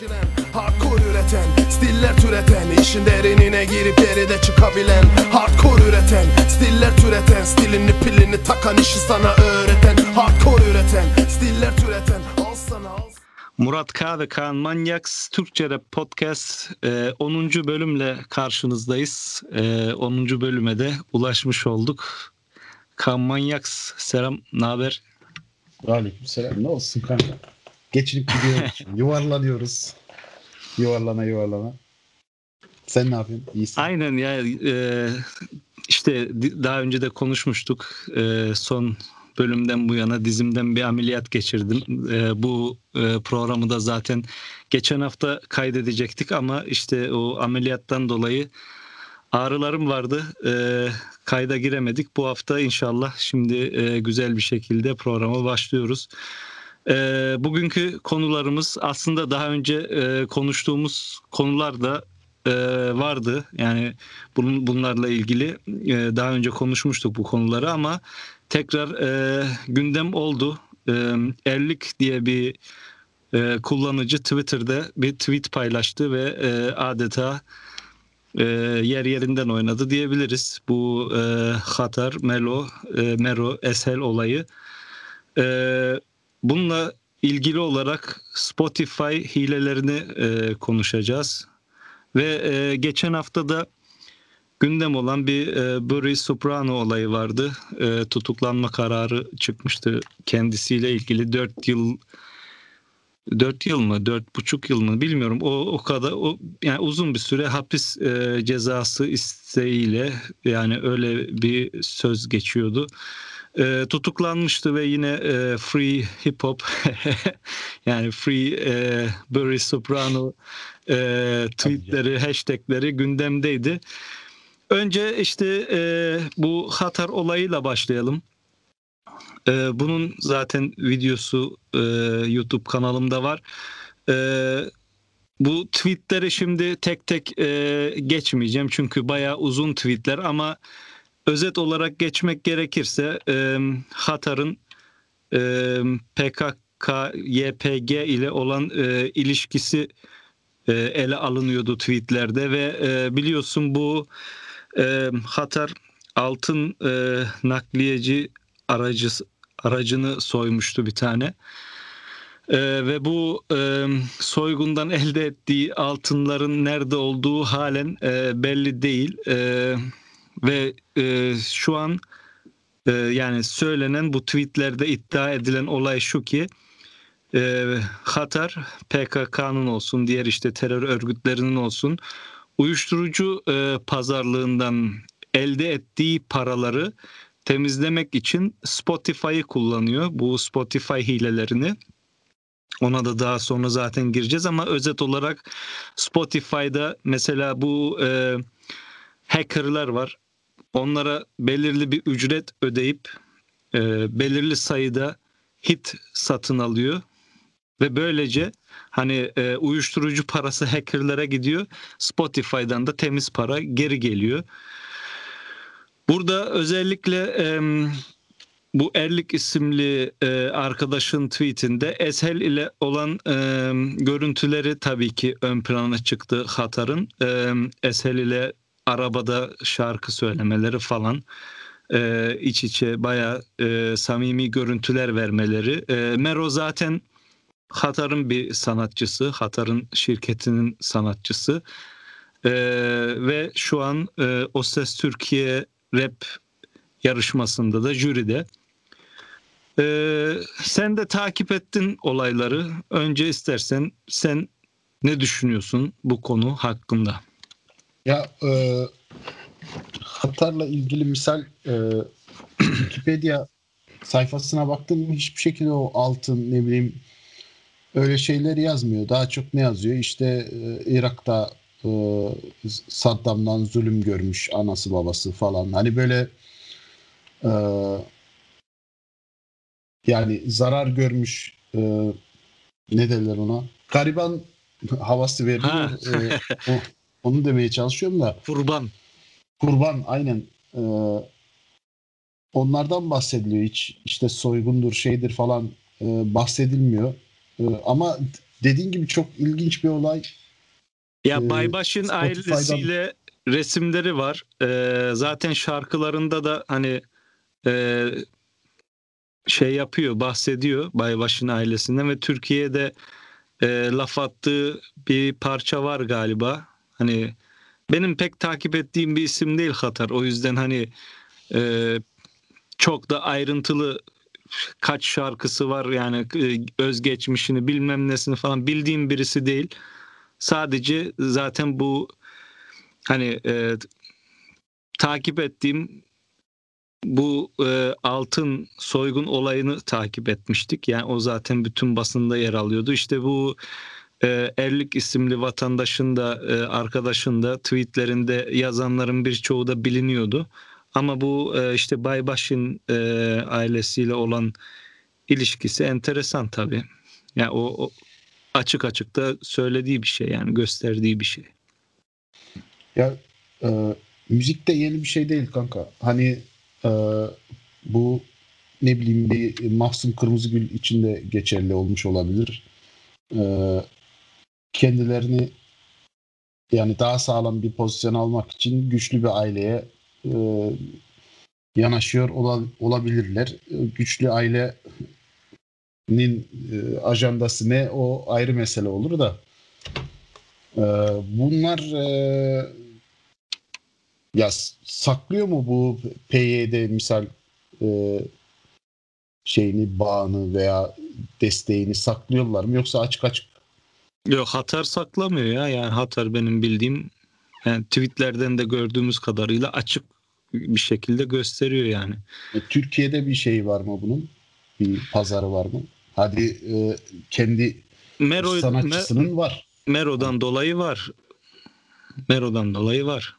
geçiren Hardcore üreten, stiller türeten işin derinine girip geride çıkabilen Hardcore üreten, stiller türeten Stilini pilini takan işi sana öğreten Hardcore üreten, stiller türeten Al sana al Murat K ve Kaan Manyaks Türkçe Rap Podcast e, 10. bölümle karşınızdayız. E, 10. bölüme de ulaşmış olduk. Kaan Manyaks selam, ne haber? Aleykümselam. Ne olsun kanka? Geçinip gidiyoruz. yuvarlanıyoruz. Yuvarlana yuvarlana. Sen ne yapıyorsun? İyisin. Aynen ya e, işte daha önce de konuşmuştuk. E, son bölümden bu yana dizimden bir ameliyat geçirdim. E, bu e, programı da zaten geçen hafta kaydedecektik ama işte o ameliyattan dolayı ağrılarım vardı. E, kayda giremedik. Bu hafta inşallah şimdi e, güzel bir şekilde programa başlıyoruz. E, bugünkü konularımız aslında daha önce e, konuştuğumuz konular da e, vardı. Yani bunun bunlarla ilgili e, daha önce konuşmuştuk bu konuları ama tekrar e, gündem oldu. E, Erlik diye bir e, kullanıcı Twitter'da bir tweet paylaştı ve e, adeta e, yer yerinden oynadı diyebiliriz. Bu e, Hatar, Melo, e, Mero, Eshel olayı. E, bununla ilgili olarak Spotify hilelerini e, konuşacağız. Ve e, geçen hafta da gündem olan bir e, Burry Soprano olayı vardı. E, tutuklanma kararı çıkmıştı kendisiyle ilgili 4 yıl 4 yıl mı 4,5 yıl mı bilmiyorum o o kadar o yani uzun bir süre hapis e, cezası isteğiyle yani öyle bir söz geçiyordu. E, tutuklanmıştı ve yine e, free hip hop yani free e, Burry Soprano e, tweetleri, hashtagleri gündemdeydi. Önce işte e, bu Hatar olayıyla başlayalım. E, bunun zaten videosu e, YouTube kanalımda var. E, bu tweetleri şimdi tek tek e, geçmeyeceğim çünkü bayağı uzun tweetler ama özet olarak geçmek gerekirse e, Hatar'ın e, PKK, YPG ile olan e, ilişkisi e, ele alınıyordu tweetlerde ve e, biliyorsun bu e, Hatar altın e, nakliyeci aracı aracını soymuştu bir tane. E, ve bu e, soygundan elde ettiği altınların nerede olduğu halen e, belli değil. E, ve e, şu an e, yani söylenen bu tweetlerde iddia edilen olay şu ki e, Hatar PKK'nın olsun diğer işte terör örgütlerinin olsun uyuşturucu e, pazarlığından elde ettiği paraları temizlemek için Spotify'ı kullanıyor. Bu Spotify hilelerini. Ona da daha sonra zaten gireceğiz ama özet olarak Spotify'da mesela bu e, hackerlar var. Onlara belirli bir ücret ödeyip e, belirli sayıda hit satın alıyor ve böylece hani e, uyuşturucu parası hackerlara gidiyor. Spotify'dan da temiz para geri geliyor. Burada özellikle e, bu Erlik isimli e, arkadaşın tweetinde Eshel ile olan e, görüntüleri tabii ki ön plana çıktı Hatar'ın. E, Eshel ile arabada şarkı söylemeleri falan e, iç içe baya e, samimi görüntüler vermeleri. E, Mero zaten Hatar'ın bir sanatçısı, Hatar'ın şirketinin sanatçısı E, ve şu an e, O Ses Türkiye rap yarışmasında da jüride. E, sen de takip ettin olayları. Önce istersen sen ne düşünüyorsun bu konu hakkında? Ya e, Hatar'la ilgili misal e, Wikipedia sayfasına baktım hiçbir şekilde o altın ne bileyim öyle şeyleri yazmıyor. Daha çok ne yazıyor? İşte e, Irak'ta e, Saddam'dan zulüm görmüş anası babası falan. Hani böyle e, yani zarar görmüş e, ne derler ona? Gariban havası veriyor. Ha. E, o, onu demeye çalışıyorum da Kurban. kurban aynen e, onlardan bahsediliyor hiç işte soygundur şeydir falan e, bahsedilmiyor E, ama dediğin gibi çok ilginç bir olay. Ya Ee, Baybaş'ın Spotify'dan- ailesiyle resimleri var. Ee, zaten şarkılarında da hani e, şey yapıyor, bahsediyor Baybaş'ın ailesinden ve Türkiye'de e, laf attığı bir parça var galiba. Hani benim pek takip ettiğim bir isim değil Hatar. O yüzden hani e, çok da ayrıntılı kaç şarkısı var yani e, özgeçmişini bilmem nesini falan bildiğim birisi değil. Sadece zaten bu hani e, takip ettiğim bu e, altın soygun olayını takip etmiştik. Yani o zaten bütün basında yer alıyordu. İşte bu e, Erlik isimli vatandaşın da e, arkadaşın da tweetlerinde yazanların birçoğu da biliniyordu. Ama bu e, işte Baybaş'ın e, ailesiyle olan ilişkisi enteresan tabii. Yani o, o açık açık da söylediği bir şey yani gösterdiği bir şey. Ya e, müzik de yeni bir şey değil kanka. Hani e, bu ne bileyim bir Mahsun Kırmızıgül için de geçerli olmuş olabilir. E, kendilerini yani daha sağlam bir pozisyon almak için güçlü bir aileye e, yanaşıyor ola- olabilirler. E, Güçlü ailenin e, ajandası ne o ayrı mesele olur da. E, bunlar e, ya saklıyor mu bu PYD misal e, şeyini, bağını veya desteğini saklıyorlar mı yoksa açık açık Yok Hatar saklamıyor ya. Yani Hatar benim bildiğim yani tweetlerden de gördüğümüz kadarıyla açık bir şekilde gösteriyor yani. E, Türkiye'de bir şey var mı bunun? Bir pazarı var mı? Hadi e, kendi Mero, Mer- sanatçısının var. Mero'dan dolayı var. Mero'dan dolayı var.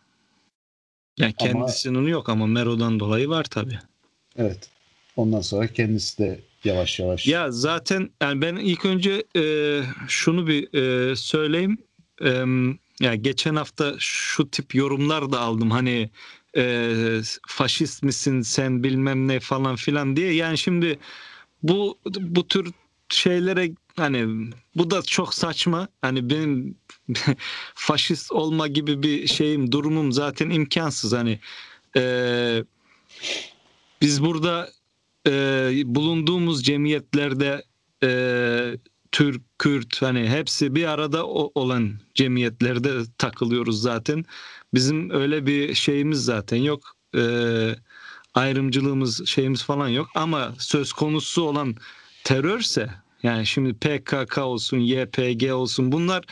Yani Ama- kendisinin yok ama Mero'dan dolayı var tabii. Evet. Ondan sonra kendisi de yavaş yavaş. Ya zaten yani ben ilk önce e, şunu bir e, söyleyeyim. E, ya geçen hafta şu tip yorumlar da aldım. Hani e, faşist misin sen bilmem ne falan filan diye. Yani şimdi bu bu tür şeylere hani bu da çok saçma. Hani benim faşist olma gibi bir şeyim durumum zaten imkansız. Hani e, biz burada e, bulunduğumuz cemiyetlerde e, Türk, Kürt hani hepsi bir arada olan cemiyetlerde takılıyoruz zaten. Bizim öyle bir şeyimiz zaten yok. E, ayrımcılığımız şeyimiz falan yok ama söz konusu olan terörse yani şimdi PKK olsun, YPG olsun bunlar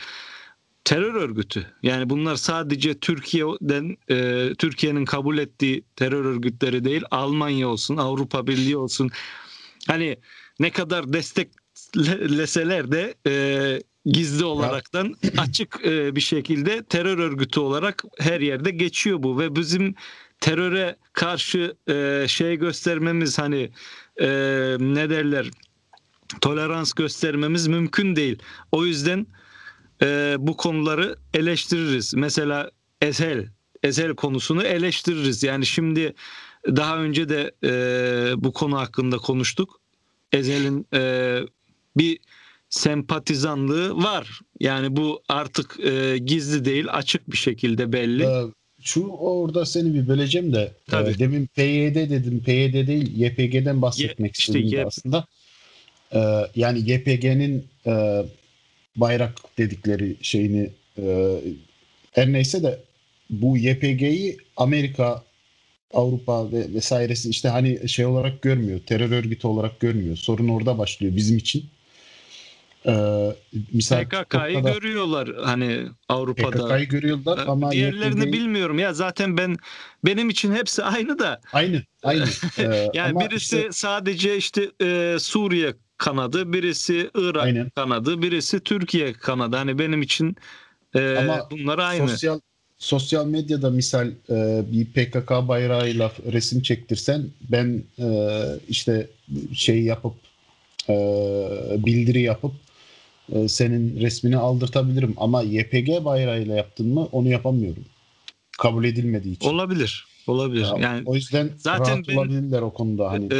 terör örgütü. Yani bunlar sadece Türkiye'den e, Türkiye'nin kabul ettiği terör örgütleri değil, Almanya olsun, Avrupa Birliği olsun. Hani ne kadar destekleseler de e, gizli olaraktan açık e, bir şekilde terör örgütü olarak her yerde geçiyor bu ve bizim teröre karşı e, şey göstermemiz hani e, ne derler tolerans göstermemiz mümkün değil. O yüzden e, bu konuları eleştiririz. Mesela Ezel, Ezel konusunu eleştiririz. Yani şimdi daha önce de e, bu konu hakkında konuştuk. Ezel'in e, bir sempatizanlığı var. Yani bu artık e, gizli değil, açık bir şekilde belli. Ee, şu orada seni bir böleceğim de Tabii. e, demin PYD dedim. PYD değil YPG'den bahsetmek işte istedim Y- aslında. Ee, yani YPG'nin e, bayrak dedikleri şeyini e, her neyse de bu YPG'yi Amerika Avrupa ve vesairesi işte hani şey olarak görmüyor. Terör örgütü olarak görmüyor. Sorun orada başlıyor bizim için. Ee, misal PKK'yı TikTok'ta da görüyorlar hani Avrupa'da. PKK'yı görüyorlar ama Diğerlerini YPG bilmiyorum ya zaten ben benim için hepsi aynı da aynı aynı. Ee, yani birisi işte- sadece işte e, Suriye kanadı, birisi Irak Aynen. kanadı, birisi Türkiye kanadı. Hani benim için e, Ama bunlar aynı. Sosyal sosyal medyada misal e, bir PKK bayrağıyla resim çektirsen ben e, işte şey yapıp e, bildiri yapıp e, senin resmini aldırtabilirim ama YPG bayrağıyla yaptın mı onu yapamıyorum. Kabul edilmediği için. Olabilir. Olabilir. Ya, yani o yüzden zaten rahat ben- olabilirler o konuda hani. e,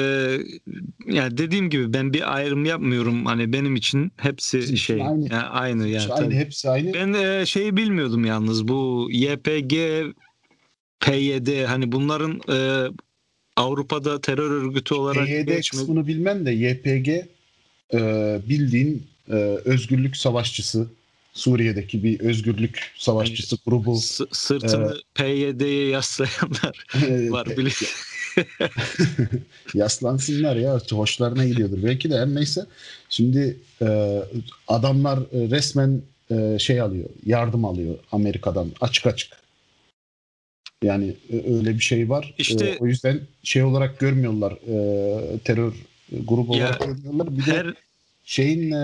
yani dediğim gibi ben bir ayrım yapmıyorum. Hani benim için hepsi için şey aynı. yani aynı yani. Aynı tabii. hepsi aynı. Ben e, şeyi bilmiyordum yalnız bu YPG PYD hani bunların e, Avrupa'da terör örgütü olarak PYD geçmedi. kısmını bilmem de YPG e, bildiğin e, özgürlük savaşçısı Suriye'deki bir özgürlük savaşçısı grubu S- sırtını PYD'ye yaslayanlar var e, bile. yaslansınlar ya hoşlarına gidiyordur. Belki de her neyse. Şimdi e, adamlar e, resmen e, şey alıyor yardım alıyor Amerika'dan açık açık. Yani e, öyle bir şey var. İşte- E, o yüzden şey olarak görmüyorlar e, terör grubu olarak görmüyorlar. Bir de Her şeyin e,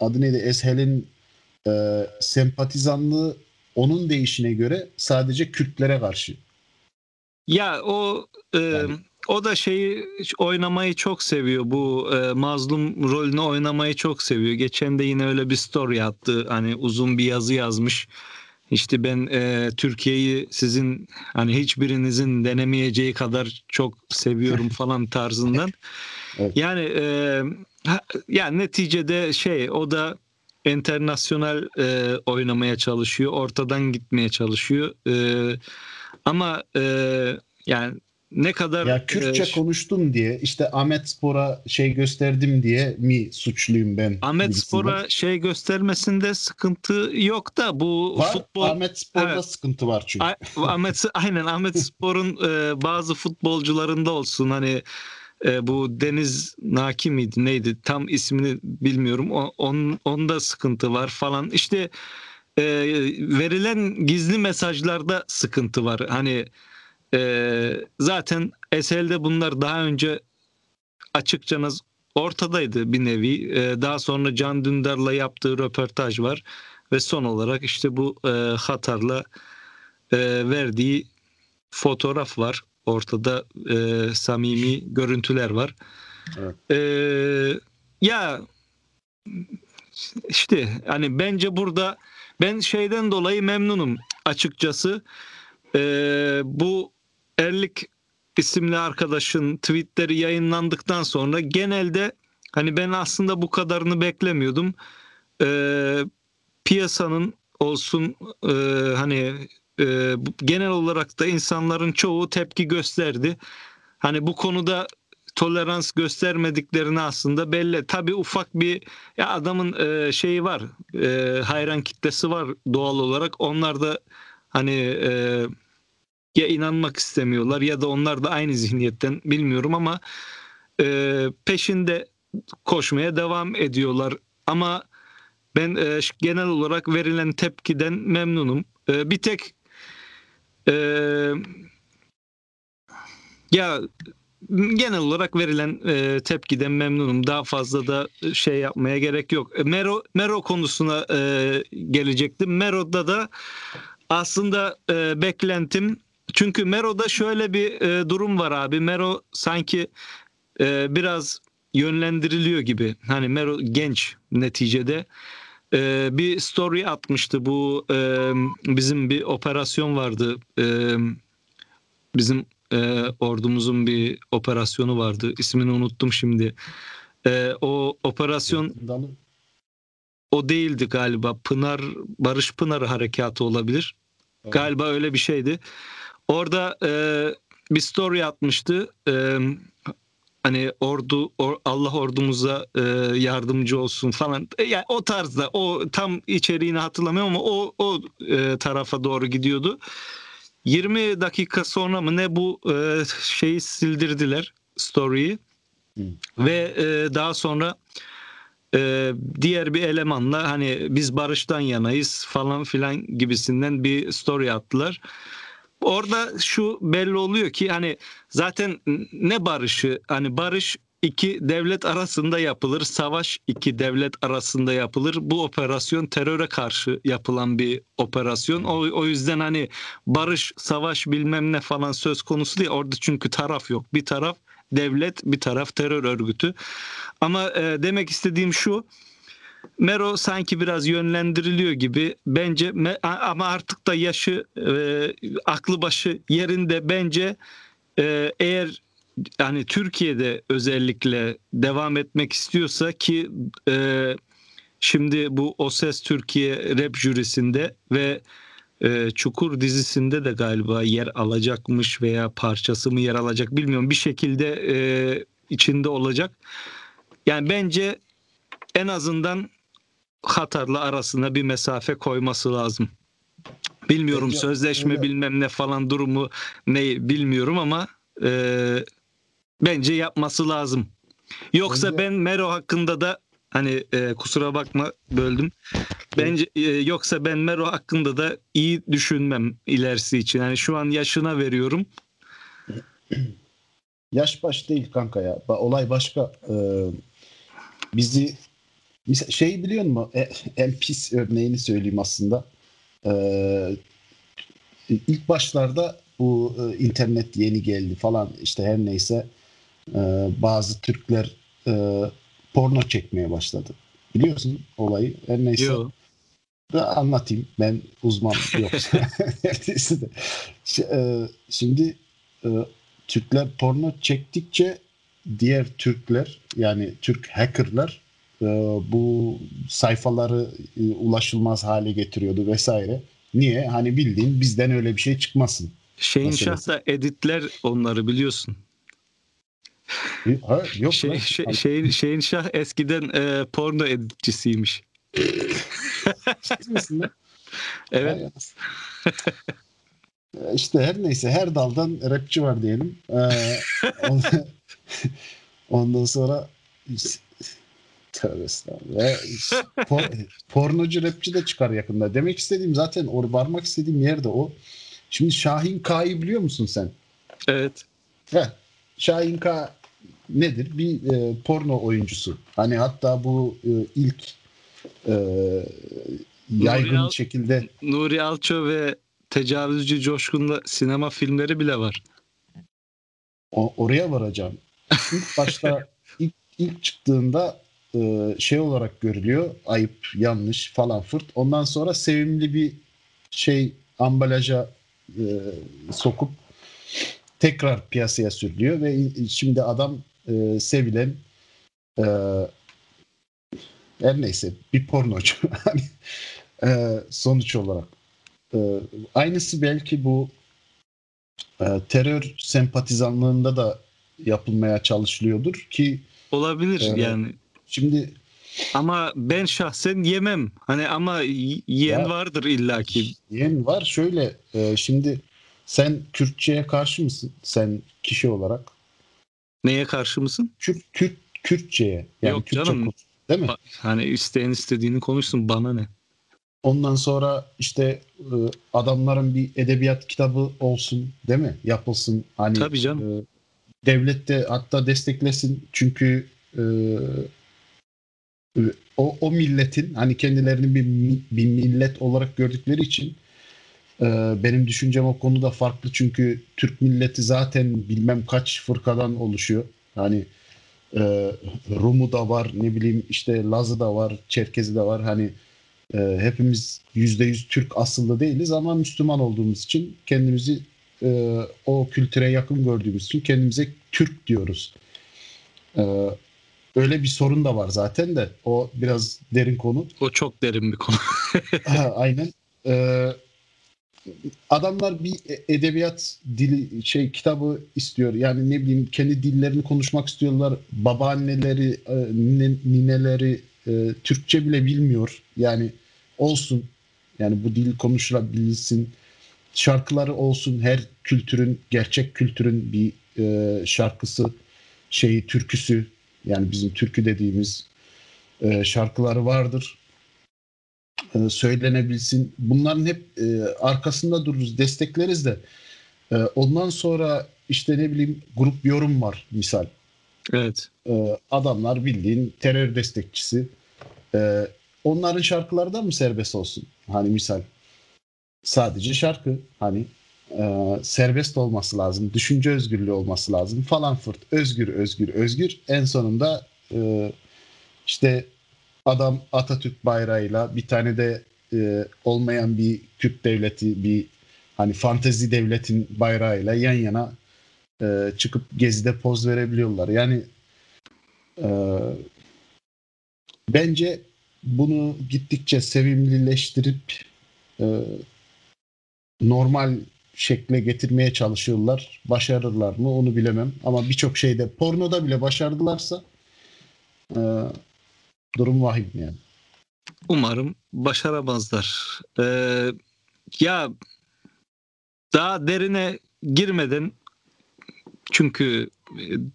adı neydi Eshel'in e, sempatizanlığı onun değişine göre sadece Kürtlere karşı. ya o e, Yani- o da şeyi oynamayı çok seviyor. Bu e, mazlum rolünü oynamayı çok seviyor. Geçen de yine öyle bir story attı. Hani uzun bir yazı yazmış. İşte ben e, Türkiye'yi sizin hani hiçbirinizin denemeyeceği kadar çok seviyorum falan tarzından. Evet. Yani e, yani neticede şey o da internasyonel e, oynamaya çalışıyor. Ortadan gitmeye çalışıyor. E, ama e, yani ne kadar Ya Kürtçe e, konuştum diye işte Ahmet Spor'a şey gösterdim diye mi suçluyum ben? Ahmet. Spor'a şey göstermesinde sıkıntı yok da bu var. futbol Ahmet Spor'da Evet. sıkıntı var çünkü. A- Ahmet aynen Ahmet Spor'un e, bazı futbolcularında olsun hani e, bu Deniz Naki miydi neydi? Tam ismini bilmiyorum. O, onun onda sıkıntı var falan. İşte e, verilen gizli mesajlarda sıkıntı var. Hani e, zaten SL'de bunlar daha önce açıkçanız ortadaydı bir nevi. E, daha sonra Can Dündar'la yaptığı röportaj var ve son olarak işte bu e, Hatar'la e, verdiği fotoğraf var. Ortada e, samimi görüntüler var. Evet. E, ya işte hani bence burada ben şeyden dolayı memnunum açıkçası. E, bu Erlik isimli arkadaşın tweetleri yayınlandıktan sonra genelde hani ben aslında bu kadarını beklemiyordum. E, piyasanın olsun e, hani e, genel olarak da insanların çoğu tepki gösterdi. Hani bu konuda tolerans göstermediklerini aslında belli. Tabii ufak bir ya adamın e, şeyi var. E, hayran kitlesi var doğal olarak. Onlar da hani e, ya inanmak istemiyorlar ya da onlar da aynı zihniyetten bilmiyorum ama e, peşinde koşmaya devam ediyorlar. Ama ben e, genel olarak verilen tepkiden memnunum. E, bir tek e, ya genel olarak verilen e, tepkiden memnunum. Daha fazla da şey yapmaya gerek yok. Mero Mero konusuna e, gelecektim. Mero'da da aslında e, beklentim çünkü Mero'da şöyle bir e, durum var abi. Mero sanki e, biraz yönlendiriliyor gibi. Hani Mero genç neticede. E, bir story atmıştı bu e, bizim bir operasyon vardı. E, bizim e, ordumuzun bir operasyonu vardı. İsmini unuttum şimdi. E, o operasyon o değildi galiba. Pınar Barış Pınar harekatı olabilir. Galiba öyle bir şeydi. Orada e, bir story atmıştı. E, hani ordu or- Allah ordumuza e, yardımcı olsun falan. E, yani o tarzda o tam içeriğini hatırlamıyorum ama o o e, tarafa doğru gidiyordu. 20 dakika sonra mı ne bu e, şeyi sildirdiler story'yi. Ve e, daha sonra e, diğer bir elemanla hani biz barıştan yanayız falan filan gibisinden bir story attılar. Orada şu belli oluyor ki hani zaten ne barışı hani barış iki devlet arasında yapılır, savaş iki devlet arasında yapılır. Bu operasyon teröre karşı yapılan bir operasyon. O, o yüzden hani barış, savaş bilmem ne falan söz konusu değil. Orada çünkü taraf yok. Bir taraf devlet, bir taraf terör örgütü. Ama e, demek istediğim şu. Mero sanki biraz yönlendiriliyor gibi. Bence ama artık da yaşı e, aklı başı yerinde bence e, eğer yani Türkiye'de özellikle devam etmek istiyorsa ki e, şimdi bu O Ses Türkiye rap jürisinde ve e, Çukur dizisinde de galiba yer alacakmış veya parçası mı yer alacak bilmiyorum bir şekilde e, içinde olacak. Yani bence en azından Katar'la arasında bir mesafe koyması lazım. Bilmiyorum bence, sözleşme öyle. bilmem ne falan durumu ne bilmiyorum ama e, bence yapması lazım. Yoksa bence... ben Mero hakkında da hani e, kusura bakma böldüm. Bence e, yoksa ben Mero hakkında da iyi düşünmem ilerisi için. Yani şu an yaşına veriyorum. Yaş baş değil kanka ya. Olay başka. Ee, bizi şey biliyor musun? E, en pis örneğini söyleyeyim aslında. Ee, ilk başlarda bu e, internet yeni geldi falan işte her neyse e, bazı Türkler e, porno çekmeye başladı. Biliyorsun olayı. Her neyse. Yo. Da anlatayım. Ben uzman yok. E, şimdi e, Türkler porno çektikçe diğer Türkler yani Türk hackerlar bu sayfaları ulaşılmaz hale getiriyordu vesaire. Niye? Hani bildiğin bizden öyle bir şey çıkmasın. Şeyin da editler onları biliyorsun. Ha, yok şey, şey, şeyin, şeyin Şah eskiden e, porno editçisiymiş. evet. İşte her neyse her daldan rapçi var diyelim. Ee, ondan, ondan sonra tövbe estağfurullah. Por, pornocu rapçi de çıkar yakında. Demek istediğim zaten or varmak istediğim yerde o. Şimdi Şahin K'yı biliyor musun sen? Evet. Heh, Şahin K nedir? Bir e, porno oyuncusu. Hani hatta bu e, ilk e, yaygın Nuri Al, şekilde Nuri Alço ve Tecavüzcü Coşkun'da sinema filmleri bile var. O, oraya varacağım. İlk başta ilk, ilk çıktığında şey olarak görülüyor. Ayıp, yanlış falan fırt. Ondan sonra sevimli bir şey ambalaja e, sokup tekrar piyasaya sürülüyor ve şimdi adam e, sevilen e, her neyse bir pornocu hani, e, sonuç olarak. E, aynısı belki bu e, terör sempatizanlığında da yapılmaya çalışılıyordur ki olabilir e, yani. Şimdi ama ben şahsen yemem. Hani ama yiyen ya, vardır illaki. Yiyen var. Şöyle e, şimdi sen Kürtçe'ye karşı mısın? Sen kişi olarak. Neye karşı mısın? Kürt, Kürt, Kürtçe'ye. Yani Yok Kürtçe canım. Konuş, değil mi? Hani isteyen istediğini konuşsun bana ne? Ondan sonra işte e, adamların bir edebiyat kitabı olsun değil mi? Yapılsın. Hani Tabii canım. E, devlet de hatta desteklesin. Çünkü e, o, o milletin hani kendilerini bir, bir millet olarak gördükleri için benim düşüncem o konuda farklı çünkü Türk milleti zaten bilmem kaç fırkadan oluşuyor. Hani e, Rum'u da var, ne bileyim işte Lazı da var, Çerkezi de var. Hani e, hepimiz yüz Türk asıllı değiliz ama Müslüman olduğumuz için kendimizi e, o kültüre yakın gördüğümüz için kendimize Türk diyoruz. E, öyle bir sorun da var zaten de o biraz derin konu. O çok derin bir konu. ha, aynen. E, adamlar bir e, edebiyat dili şey kitabı istiyor. Yani ne bileyim kendi dillerini konuşmak istiyorlar. Babaanneleri, e, nineleri e, Türkçe bile bilmiyor. Yani olsun. Yani bu dil konuşulabilsin. Şarkıları olsun. Her kültürün, gerçek kültürün bir şarkısı, şeyi, türküsü. Yani bizim türkü dediğimiz şarkıları vardır e, söylenebilsin. Bunların hep e, arkasında dururuz, destekleriz de. E, ondan sonra işte ne bileyim grup yorum var misal. Evet. E, adamlar bildiğin terör destekçisi. E, onların şarkıları da mı serbest olsun? Hani misal sadece şarkı hani e, serbest olması lazım. Düşünce özgürlüğü olması lazım falan fırt. Özgür, özgür, özgür. En sonunda e, işte adam Atatürk bayrağıyla bir tane de e, olmayan bir Kürt devleti bir hani fantezi devletin bayrağıyla yan yana e, çıkıp gezide poz verebiliyorlar. Yani e, bence bunu gittikçe sevimlileştirip e, normal şekle getirmeye çalışıyorlar. Başarırlar mı onu bilemem. Ama birçok şeyde pornoda bile başardılarsa e, durum vahim yani. Umarım başaramazlar. Ee, ya daha derine girmeden çünkü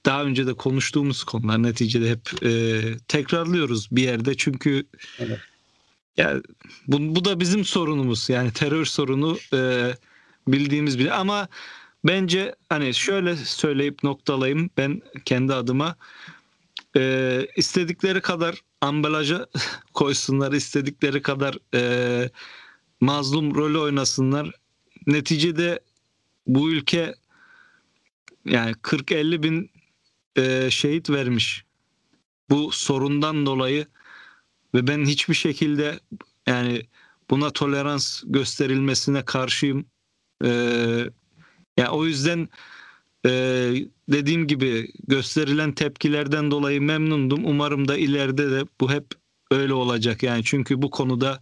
daha önce de konuştuğumuz konular neticede hep e, tekrarlıyoruz bir yerde çünkü Evet. ya bu, bu da bizim sorunumuz yani terör sorunu e, bildiğimiz bile ama bence hani şöyle söyleyip noktalayayım ben kendi adıma. E, istedikleri kadar ambalaja koysunlar istedikleri kadar e, mazlum rolü oynasınlar. Neticede bu ülke yani 40-50 bin e, şehit vermiş. Bu sorundan dolayı ve ben hiçbir şekilde yani buna tolerans gösterilmesine karşıyım. E, yani o yüzden e, dediğim gibi gösterilen tepkilerden dolayı memnundum. Umarım da ileride de bu hep öyle olacak. Yani çünkü bu konuda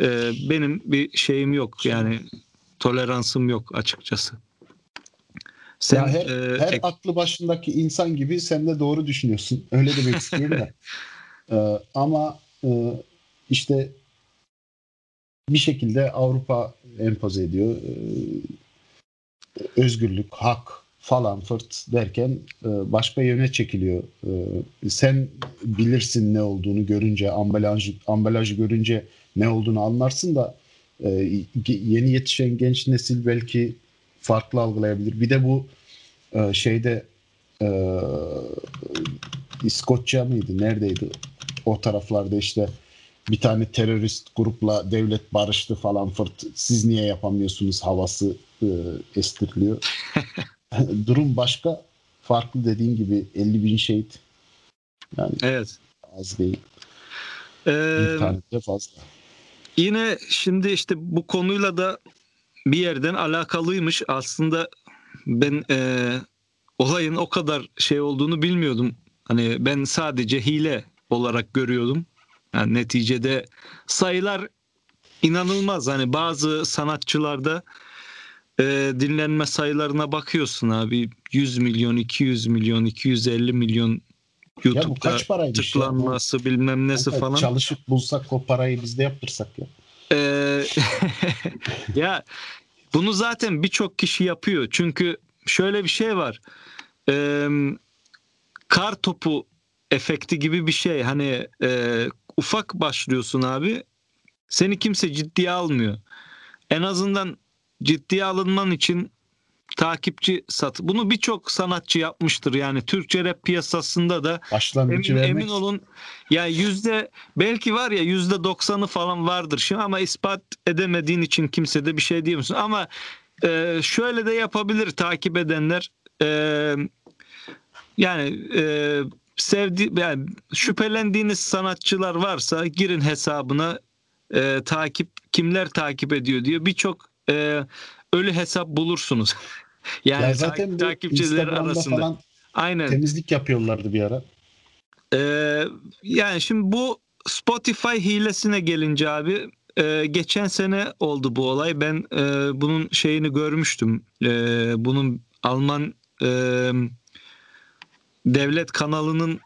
e, benim bir şeyim yok. Yani toleransım yok açıkçası. Sen ya her, e, her ek- aklı başındaki insan gibi sen de doğru düşünüyorsun. Öyle demek istiyorum da. Ee, ama e, işte bir şekilde Avrupa empoze ediyor. Ee, özgürlük, hak falan fırt derken e, başka yöne çekiliyor. Ee, sen bilirsin ne olduğunu görünce, ambalajı, ambalajı görünce ne olduğunu anlarsın da e, yeni yetişen genç nesil belki farklı algılayabilir. Bir de bu e, şeyde İskoçya mıydı? Neredeydi? O taraflarda işte bir tane terörist grupla devlet barıştı falan fırt. Siz niye yapamıyorsunuz havası e, estiriliyor. Durum başka. Farklı dediğin gibi 50 bin şehit. Yani evet. az değil. Ee, Bir tane de fazla. Yine şimdi işte bu konuyla da bir yerden alakalıymış. Aslında ben e, olayın o kadar şey olduğunu bilmiyordum. Hani ben sadece hile olarak görüyordum. Yani neticede sayılar inanılmaz. Hani bazı sanatçılarda e, dinlenme sayılarına bakıyorsun abi 100 milyon, 200 milyon, 250 milyon Ya YouTube'da kaç ya? Bu- tıklanması bilmem nesi Kanka, falan. Çalışıp bulsak o parayı biz de yaptırsak ya. Ee, ya bunu zaten birçok kişi yapıyor. Çünkü şöyle bir şey var. Ee, kar topu efekti gibi bir şey. Hani e, ufak başlıyorsun abi. Seni kimse ciddiye almıyor. En azından ciddiye alınman için takipçi sat. Bunu birçok sanatçı yapmıştır. Yani Türkçe rap piyasasında da Başlangıcı Emin, vermek emin olun ya yüzde belki var ya yüzde doksanı falan vardır şimdi ama ispat edemediğin için kimse de bir şey diyemiyorsun ama e, şöyle de yapabilir takip edenler E, yani e, sevdi yani şüphelendiğiniz sanatçılar varsa girin hesabına e, takip kimler takip ediyor diyor birçok e, ölü hesap bulursunuz yani ya ta- zaten bu takipçiler Instagram'da arasında falan aynen temizlik yapıyorlardı bir ara. Ee, yani şimdi bu Spotify hilesine gelince abi e, geçen sene oldu bu olay. Ben e, bunun şeyini görmüştüm. E, bunun Alman e, devlet kanalının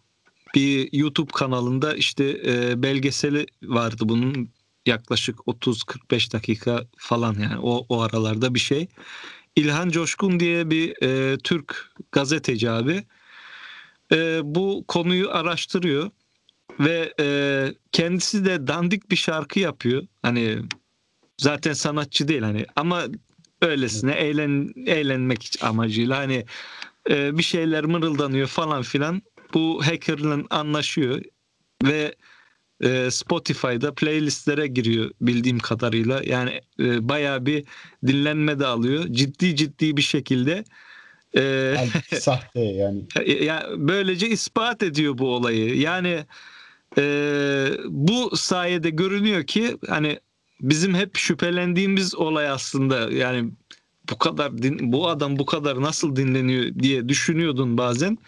bir YouTube kanalında işte e, belgeseli vardı bunun yaklaşık 30-45 dakika falan yani o, o aralarda bir şey. İlhan Coşkun diye bir e, Türk gazeteci abi e, bu konuyu araştırıyor ve e, kendisi de dandik bir şarkı yapıyor. Hani zaten sanatçı değil hani ama öylesine eğlen eğlenmek amacıyla hani e, bir şeyler mırıldanıyor falan filan. Bu hackerla anlaşıyor ve e, Spotify'da playlistlere giriyor bildiğim kadarıyla. Yani e, bayağı bir dinlenme de alıyor. Ciddi ciddi bir şekilde e, Halbuki sahte yani. ya böylece ispat ediyor bu olayı. Yani e, bu sayede görünüyor ki hani bizim hep şüphelendiğimiz olay aslında yani bu kadar din, bu adam bu kadar nasıl dinleniyor diye düşünüyordun bazen.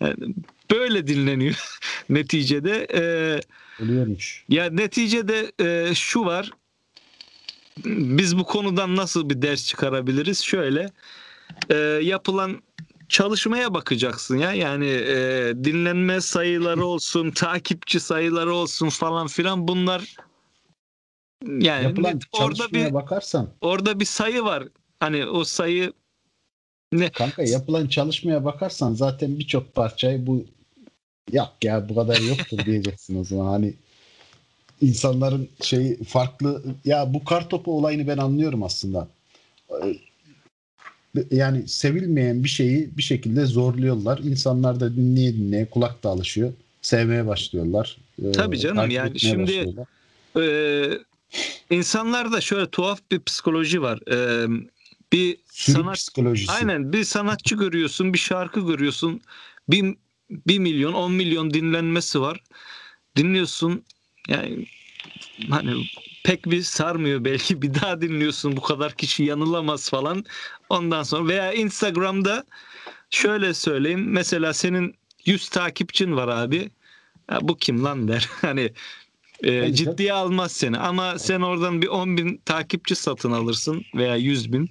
Yani böyle dinleniyor neticede. E, Oluyormuş. ya neticede e, şu var. Biz bu konudan nasıl bir ders çıkarabiliriz? Şöyle e, yapılan çalışmaya bakacaksın ya. Yani e, dinlenme sayıları olsun, takipçi sayıları olsun falan filan bunlar yani Yapılan orada bir bakarsan orada bir sayı var. Hani o sayı ne? kanka yapılan çalışmaya bakarsan zaten birçok parçayı bu yok ya bu kadar yoktur diyeceksin o zaman. Hani insanların şeyi farklı ya bu kar topu olayını ben anlıyorum aslında. Ee, Yani sevilmeyen bir şeyi bir şekilde zorluyorlar. İnsanlar da dinleye dinleye kulak da alışıyor. Sevmeye başlıyorlar. Ee, Tabii canım, yani şimdi-. Ee, insanlarda şöyle tuhaf bir psikoloji var. Ee, bir Sürü sanat psikolojisi. Aynen bir sanatçı görüyorsun, bir şarkı görüyorsun. Bir, bir milyon, on milyon dinlenmesi var. Dinliyorsun yani hani pek bir sarmıyor belki bir daha dinliyorsun bu kadar kişi yanılamaz falan. Ondan sonra veya Instagram'da şöyle söyleyeyim mesela senin 100 takipçin var abi. Ya bu kim lan der. Hani e, ciddiye almaz seni ama sen oradan bir 10 bin takipçi satın alırsın veya 100 bin.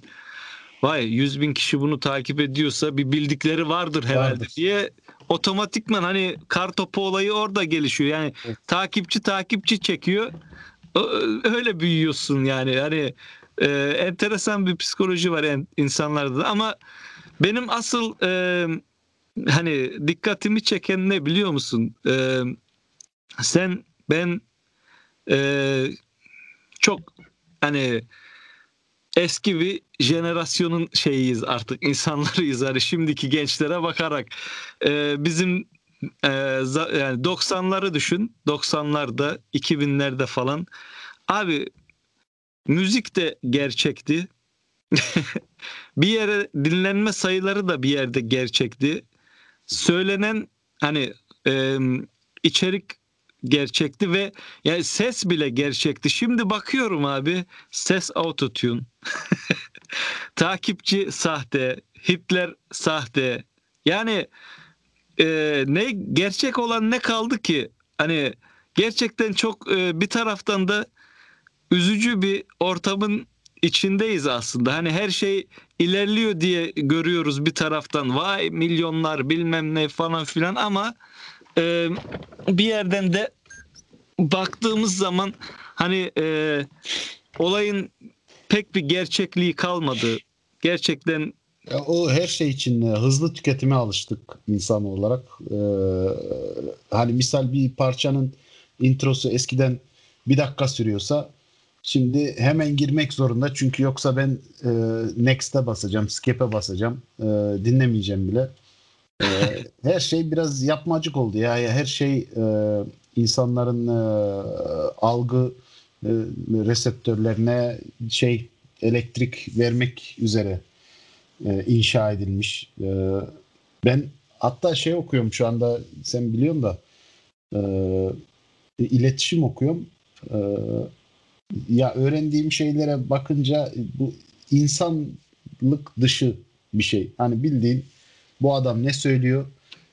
Vay 100 bin kişi bunu takip ediyorsa bir bildikleri vardır herhalde Vardır. diye otomatikman hani kar topu olayı orada gelişiyor. Yani Evet. takipçi takipçi çekiyor. Öyle büyüyorsun yani. Hani e, enteresan bir psikoloji var en- insanlarda da. ama benim asıl e, hani dikkatimi çeken ne biliyor musun? E, sen ben e, çok hani eski bir jenerasyonun şeyiyiz artık insanlarıyız. Hani şimdiki gençlere bakarak. Ee, bizim e, yani 90'ları düşün. 90'larda 2000'lerde falan. Abi müzik de gerçekti. Bir yere dinlenme sayıları da bir yerde gerçekti. Söylenen hani e, içerik gerçekti ve yani ses bile gerçekti. Şimdi bakıyorum abi ses autotune. Takipçi sahte, Hitler sahte. Yani e, ne gerçek olan ne kaldı ki? Hani gerçekten çok e, bir taraftan da üzücü bir ortamın içindeyiz aslında. Hani her şey ilerliyor diye görüyoruz bir taraftan. Vay milyonlar bilmem ne falan filan ama e, bir yerden de baktığımız zaman hani e, olayın pek bir gerçekliği kalmadı. Gerçekten Ya o her şey için e, hızlı tüketime alıştık insan olarak. Ee, hani misal bir parçanın introsu eskiden bir dakika sürüyorsa şimdi hemen girmek zorunda. Çünkü yoksa ben e, next'e basacağım, skip'e basacağım. e, dinlemeyeceğim bile. E, her şey biraz yapmacık oldu. Ya Her şey e, insanların e, algı e, reseptörlerine şey elektrik vermek üzere e, inşa edilmiş. E, ben hatta şey okuyorum şu anda sen biliyorsun da e, iletişim okuyorum. E, ya öğrendiğim şeylere bakınca bu insanlık dışı bir şey. Hani bildiğin bu adam ne söylüyor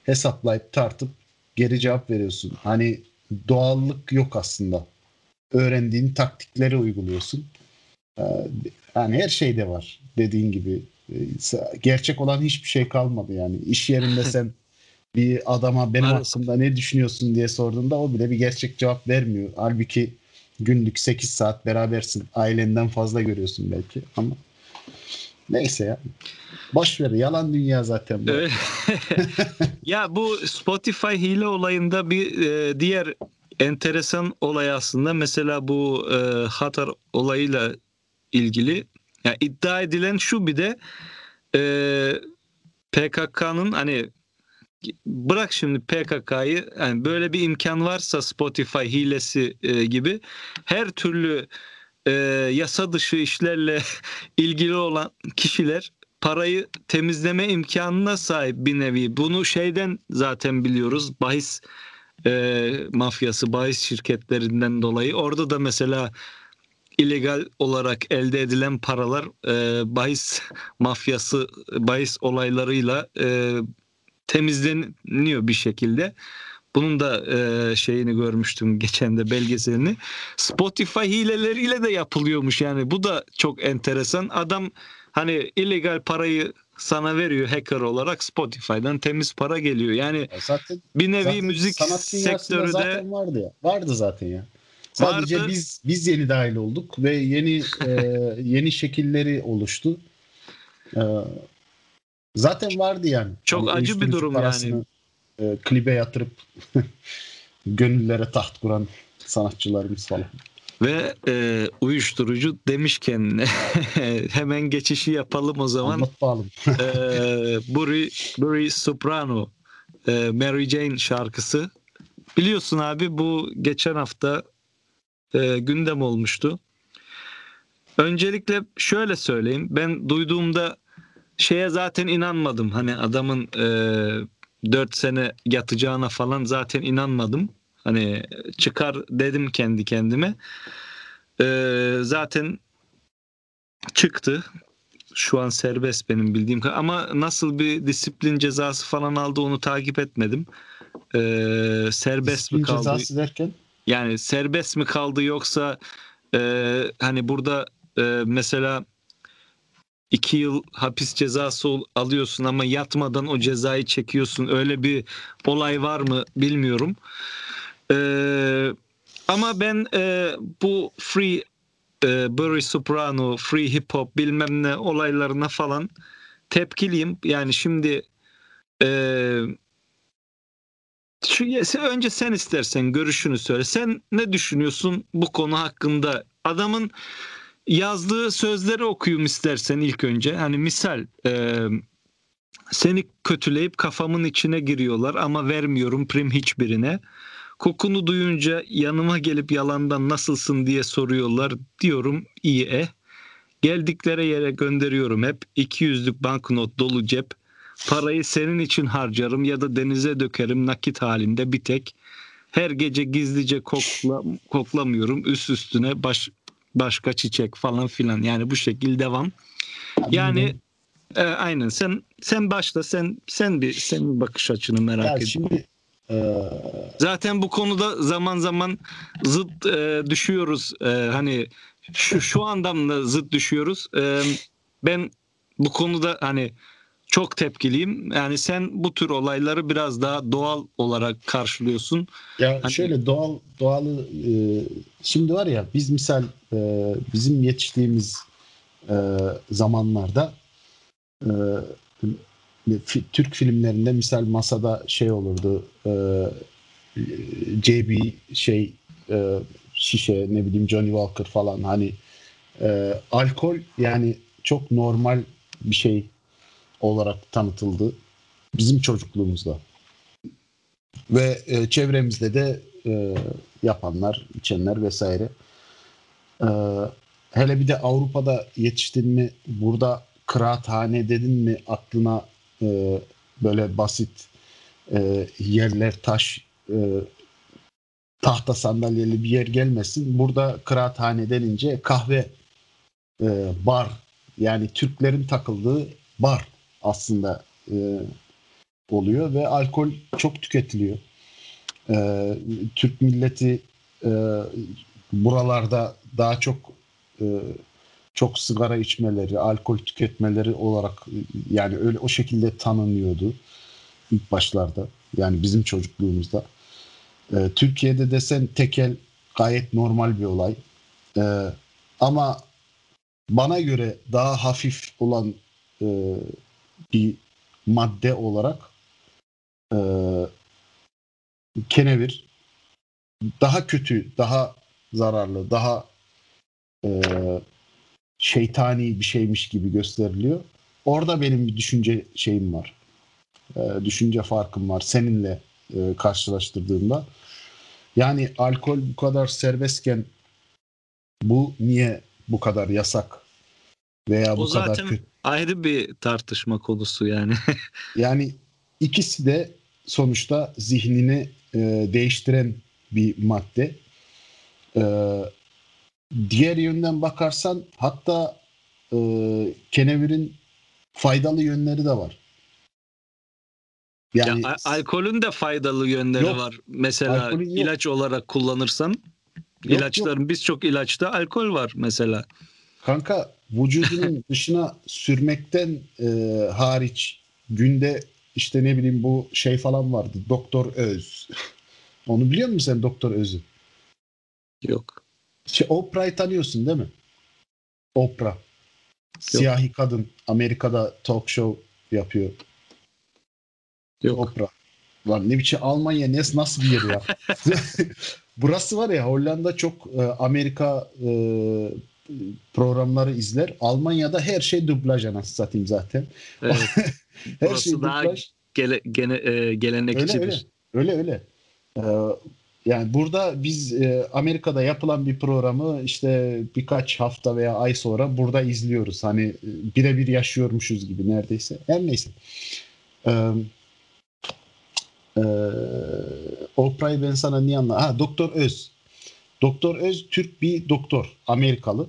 hesaplayıp tartıp geri cevap veriyorsun. Hani doğallık yok aslında. Öğrendiğin taktikleri uyguluyorsun. Ee, Yani her şeyde var dediğin gibi. Ee, Gerçek olan hiçbir şey kalmadı yani. İş yerinde sen bir adama benim Maalesef. hakkımda ne düşünüyorsun diye sorduğunda o bile bir gerçek cevap vermiyor. Halbuki günlük 8 saat berabersin. Ailenden fazla görüyorsun belki ama neyse ya. Boş ver. Yalan dünya zaten bu. Ya bu Spotify hile olayında bir e, diğer enteresan olay aslında mesela bu e, Hatar olayıyla ilgili ya iddia edilen şu bir de e, PKK'nın hani bırak şimdi PKK'yı yani böyle bir imkan varsa Spotify hilesi e, gibi her türlü e, yasa dışı işlerle ilgili olan kişiler parayı temizleme imkanına sahip bir nevi. Bunu şeyden zaten biliyoruz. Bahis e, mafyası bahis şirketlerinden dolayı orada da mesela illegal olarak elde edilen paralar e, bahis mafyası bahis olaylarıyla e, temizleniyor bir şekilde. Bunun da e, şeyini görmüştüm geçen de belgeselini. Spotify hileleriyle de yapılıyormuş yani. Bu da çok enteresan. Adam hani illegal parayı sana veriyor hacker olarak Spotify'dan temiz para geliyor. Yani zaten bir nevi zaten müzik sektörü de zaten vardı ya. Vardı zaten ya. Sadece Vardı. biz biz yeni dahil olduk ve yeni e, yeni şekilleri oluştu. E, zaten vardı yani. Çok Hani acı bir durum parasını, E, klibe yatırıp gönüllere taht kuran sanatçılarımız falan. Ve e, uyuşturucu demişken hemen geçişi yapalım o zaman. Anlat bakalım. e, Buri, Buri Soprano e, Mary Jane şarkısı. Biliyorsun abi bu geçen hafta e, gündem olmuştu. Öncelikle şöyle söyleyeyim. Ben duyduğumda şeye zaten inanmadım. Hani adamın e, 4 sene yatacağına falan zaten inanmadım. Hani çıkar dedim kendi kendime. E, zaten çıktı. Şu an serbest benim bildiğim kadar. Ama nasıl bir disiplin cezası falan aldı onu takip etmedim. E, serbest Disiplin mi kaldı? cezası derken Yani serbest mi kaldı yoksa e, hani burada e, mesela iki yıl hapis cezası alıyorsun ama yatmadan o cezayı çekiyorsun. Öyle bir olay var mı bilmiyorum. E, ama ben e, bu free e, Burry Soprano, free hip hop bilmem ne olaylarına falan tepkiliyim. Yani şimdi e, şu, önce sen istersen görüşünü söyle. Sen ne düşünüyorsun bu konu hakkında? Adamın yazdığı sözleri okuyayım istersen ilk önce. Hani misal e, seni kötüleyip kafamın içine giriyorlar ama vermiyorum prim hiçbirine. Kokunu duyunca yanıma gelip yalandan nasılsın diye soruyorlar. Diyorum iyi e. Geldikleri yere gönderiyorum hep. 200'lük banknot dolu cep. Parayı senin için harcarım ya da denize dökerim nakit halinde bir tek. Her gece gizlice kokla, koklamıyorum üst üstüne baş, başka çiçek falan filan. Yani bu şekilde devam. Yani e, aynen sen sen başla sen sen bir senin bakış açını merak ediyorum. şimdi Zaten bu konuda zaman zaman zıt e, düşüyoruz. E, hani şu şu andan da zıt düşüyoruz. E, ben bu konuda hani çok tepkiliyim. Yani sen bu tür olayları biraz daha doğal olarak karşılıyorsun. Ya Hani- şöyle doğal doğalı e, şimdi var ya biz misal e, bizim yetiştiğimiz e, zamanlarda e, Türk filmlerinde misal masada şey olurdu e, JB şey e, şişe ne bileyim Johnny Walker falan hani e, alkol yani çok normal bir şey olarak tanıtıldı bizim çocukluğumuzda. Ve e, çevremizde de e, yapanlar, içenler vesaire. E, hele bir de Avrupa'da yetiştin mi, burada kıraathane dedin mi aklına e, böyle basit e, yerler, taş, e, tahta sandalyeli bir yer gelmesin. Burada kıraathane denince kahve, e, bar yani Türklerin takıldığı bar aslında e, oluyor ve alkol çok tüketiliyor. Ee, Türk milleti e, buralarda daha çok e, çok sigara içmeleri, alkol tüketmeleri olarak yani öyle o şekilde tanınıyordu ilk başlarda. Yani bizim çocukluğumuzda. Ee, Türkiye'de desen tekel gayet normal bir olay. Ee, ama bana göre daha hafif olan e, bir madde olarak e, kenevir daha kötü, daha zararlı, daha e, şeytani bir şeymiş gibi gösteriliyor. Orada benim bir düşünce şeyim var. E, düşünce farkım var seninle e, karşılaştırdığımda. Yani alkol bu kadar serbestken bu niye bu kadar yasak veya bu O kadar zaten kötü? ayrı bir tartışma konusu yani. Yani ikisi de sonuçta zihnini e, değiştiren bir madde. E, diğer yönden bakarsan hatta e, kenevirin faydalı yönleri de var. Yani ya, alkolün de faydalı yönleri yok, var. Mesela ilaç olarak kullanırsan yok, ilaçların birçok ilaçta alkol var mesela. Kanka vücudunun dışına sürmekten e, hariç günde işte ne bileyim bu şey falan vardı. Doktor Öz. Onu biliyor musun sen Doktor Öz'ü? Yok. Şey, Oprah'yı tanıyorsun değil mi? Oprah. Yok. Siyahi kadın. Amerika'da talk show yapıyor. Yok. Oprah. Lan ne biçim Almanya ne, nasıl bir yer ya? Burası var ya Hollanda çok e, Amerika e, programları izler. Almanya'da her şey dublaj anasını satayım zaten. Evet. her Burası şey daha dublaj. Gele, gene, e, gelenekçidir. Öyle öyle. öyle, öyle. Ee, yani burada biz e, Amerika'da yapılan bir programı işte birkaç hafta veya ay sonra burada izliyoruz. Hani e, birebir yaşıyormuşuz gibi neredeyse. Her neyse. Ee, e, Oprah'yı ben sana niye anladım? Ha Doktor Öz. Doktor Öz Türk bir doktor. Amerikalı.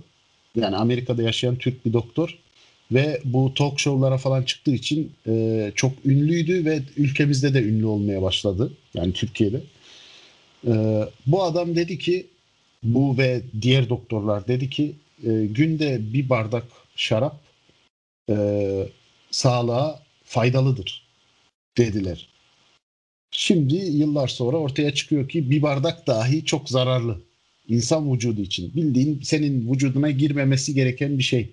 Yani Amerika'da yaşayan Türk bir doktor. Ve bu talk show'lara falan çıktığı için e, çok ünlüydü ve ülkemizde de ünlü olmaya başladı. Yani Türkiye'de. E, bu adam dedi ki bu ve diğer doktorlar dedi ki e, günde bir bardak şarap e, sağlığa faydalıdır dediler. Şimdi yıllar sonra ortaya çıkıyor ki bir bardak dahi çok zararlı. İnsan vücudu için. Bildiğin senin vücuduna girmemesi gereken bir şey.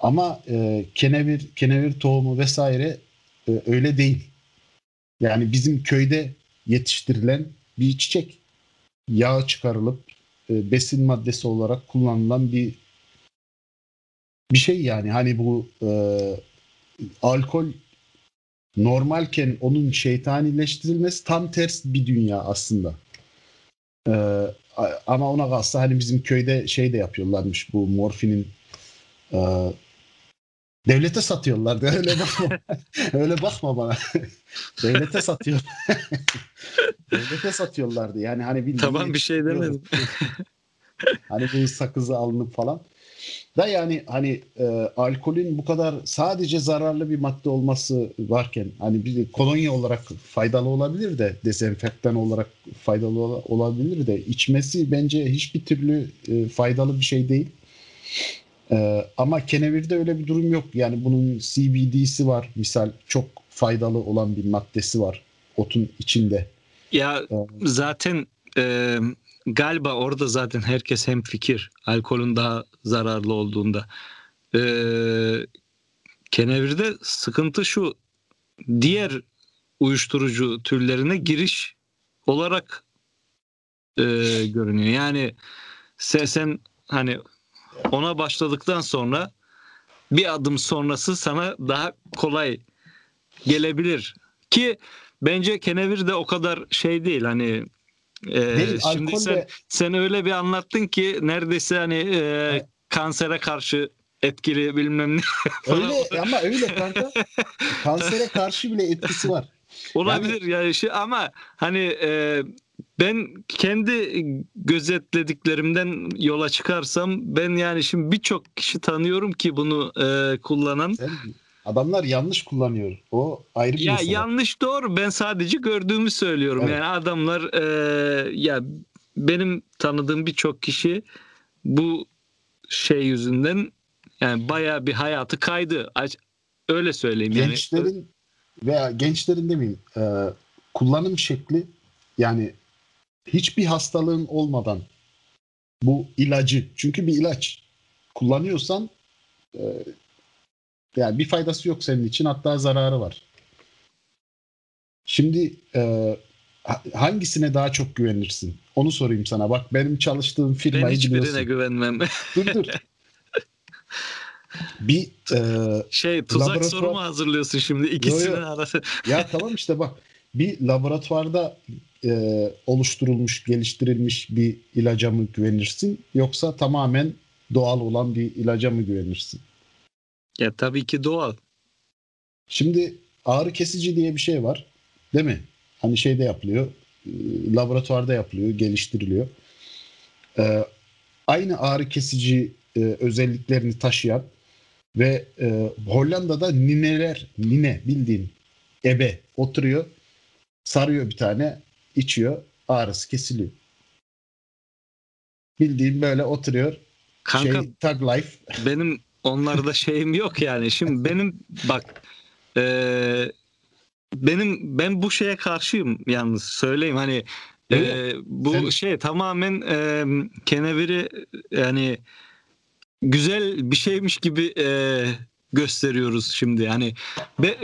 Ama e, kenevir, kenevir tohumu vesaire e, öyle değil. Yani bizim köyde yetiştirilen bir çiçek. Yağ çıkarılıp e, besin maddesi olarak kullanılan bir bir şey yani. Hani bu e, alkol normalken onun şeytanileştirilmesi tam ters bir dünya aslında. Ee, ama ona kalsa hani bizim köyde şey de yapıyorlarmış bu morfinin e, devlete satıyorlardı. Öyle bakma. öyle bakma bana. devlete satıyor. devlete satıyorlardı. Yani hani bir Tamam bir şey demedim. hani bu sakızı alınıp falan. Da yani hani e, alkolün bu kadar sadece zararlı bir madde olması varken hani bir kolonya olarak faydalı olabilir de dezenfektan olarak faydalı olabilir de içmesi bence hiçbir türlü e, faydalı bir şey değil. E, ama kenevirde öyle bir durum yok. Yani bunun CBD'si var misal çok faydalı olan bir maddesi var otun içinde. Ya ee, zaten e, galiba orada zaten herkes hem fikir alkolün daha zararlı olduğunda. Ee, kenevirde sıkıntı şu diğer uyuşturucu türlerine giriş olarak e, görünüyor. Yani sen, sen hani ona başladıktan sonra bir adım sonrası sana daha kolay gelebilir ki bence kenevir de o kadar şey değil hani ee, Değil, şimdi sen, sen öyle bir anlattın ki neredeyse hani e, evet. kansere karşı etkili bilmem ne. öyle ama öyle kanka. kansere karşı bile etkisi var. Olabilir yani, yani şey ama hani e, ben kendi gözetlediklerimden yola çıkarsam ben yani şimdi birçok kişi tanıyorum ki bunu e, kullanan. Sen Adamlar yanlış kullanıyor. O ayrı bir Ya mesele. yanlış doğru. Ben sadece gördüğümü söylüyorum. Evet. Yani adamlar e, ya benim tanıdığım birçok kişi bu şey yüzünden yani bayağı bir hayatı kaydı. Öyle söyleyeyim gençlerin yani. veya gençlerin demeyeyim e, kullanım şekli yani hiçbir hastalığın olmadan bu ilacı çünkü bir ilaç kullanıyorsan e, yani bir faydası yok senin için hatta zararı var. Şimdi e, hangisine daha çok güvenirsin? Onu sorayım sana. Bak benim çalıştığım firmayı ben hiçbirine biliyorsun. güvenmem. dur dur. bir e, şey tuzak laboratuvar... soru mu hazırlıyorsun şimdi ikisinin arası? ya tamam işte bak bir laboratuvarda e, oluşturulmuş, geliştirilmiş bir ilaca mı güvenirsin yoksa tamamen doğal olan bir ilaca mı güvenirsin? Ya tabii ki doğal. Şimdi ağrı kesici diye bir şey var. Değil mi? hani şeyde yapılıyor. e, Laboratuvarda yapılıyor, geliştiriliyor. E, aynı ağrı kesici e, özelliklerini taşıyan ve e, Hollanda'da nineler, nine bildiğin ebe oturuyor, sarıyor bir tane, içiyor, ağrısı kesiliyor. Bildiğin böyle oturuyor, Kanka şey tag life. benim onlarda şeyim yok yani. Şimdi benim bak e, benim ben bu şeye karşıyım yalnız söyleyeyim hani e, bu Sen- şey tamamen e, keneviri yani güzel bir şeymiş gibi e, gösteriyoruz şimdi yani be,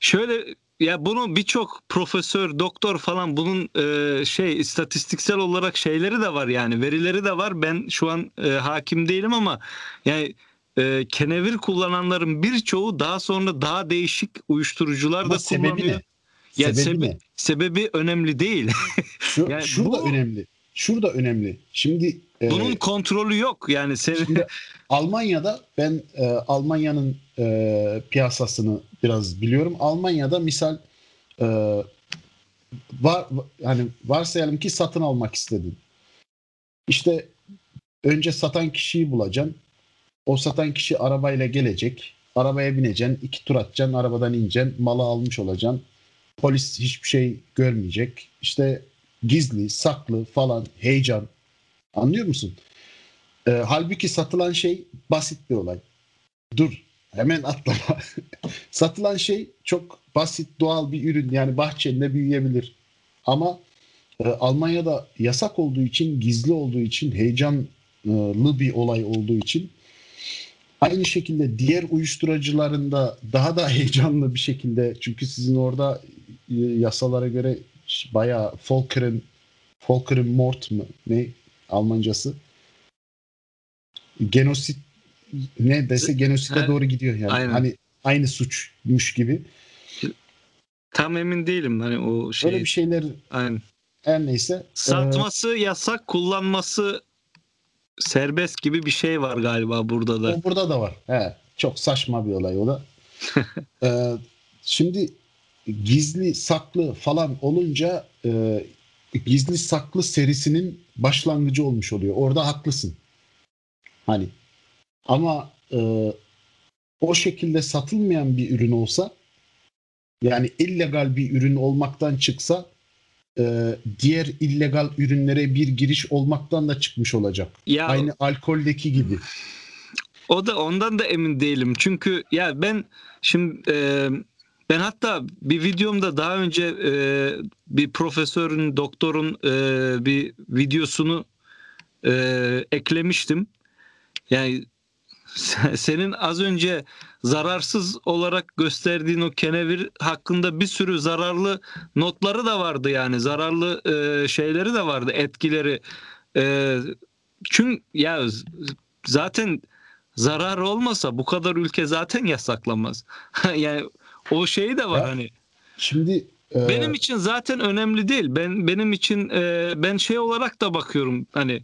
şöyle ya bunu birçok profesör, doktor falan bunun e, şey istatistiksel olarak şeyleri de var yani verileri de var. Ben şu an e, hakim değilim ama yani e, kenevir kullananların birçoğu daha sonra daha değişik uyuşturucular Ama da sebebi kullanıyor. ne? Ya sebebi sebe- ne? Sebebi önemli değil. Şu, Yani şurada bu- önemli. Şurada önemli. Şimdi e, Bunun kontrolü yok yani senin şimdi Almanya'da ben e, Almanya'nın e, piyasasını biraz biliyorum. Almanya'da misal e, var hani varsayalım ki satın almak istedin. İşte önce satan kişiyi bulacaksın. O satan kişi arabayla gelecek. Arabaya bineceksin, iki tur atacaksın, arabadan ineceksin, malı almış olacaksın. Polis hiçbir şey görmeyecek. İşte gizli, saklı falan, heyecan. Anlıyor musun? Ee, halbuki satılan şey basit bir olay. Dur, hemen atlama. satılan şey çok basit, doğal bir ürün. Yani bahçende büyüyebilir. Ama e, Almanya'da yasak olduğu için, gizli olduğu için, heyecanlı bir olay olduğu için aynı şekilde diğer uyuşturucularında daha da heyecanlı bir şekilde çünkü sizin orada e, yasalara göre bayağı Volkeren Volkeren Mord mu ne Almancası genosit ne dese genosite Ha, doğru gidiyor yani. aynen. Hani aynı suçmuş gibi. tam emin değilim hani o şey. Öyle bir şeyler Aynen. her neyse. e, Satması yasak, kullanması serbest gibi bir şey var galiba burada da. O burada da var. He, çok saçma bir olay o da. Ee, şimdi gizli saklı falan olunca e, gizli saklı serisinin başlangıcı olmuş oluyor. Orada haklısın. Hani ama e, o şekilde satılmayan bir ürün olsa yani illegal bir ürün olmaktan çıksa e, diğer illegal ürünlere bir giriş olmaktan da çıkmış olacak. Ya Aynı alkoldeki gibi. o da ondan da emin değilim. Çünkü ya ben şimdi e, ben hatta bir videomda daha önce e, bir profesörün, doktorun e, bir videosunu e, eklemiştim. Yani senin az önce zararsız olarak gösterdiğin o kenevir hakkında bir sürü zararlı notları da vardı yani zararlı e, şeyleri de vardı etkileri. E, çünkü ya zaten zarar olmasa bu kadar ülke zaten yasaklamaz. yani o şeyi de var Ya, hani. Şimdi e, Benim için zaten önemli değil. Ben benim için e, ben şey olarak da bakıyorum hani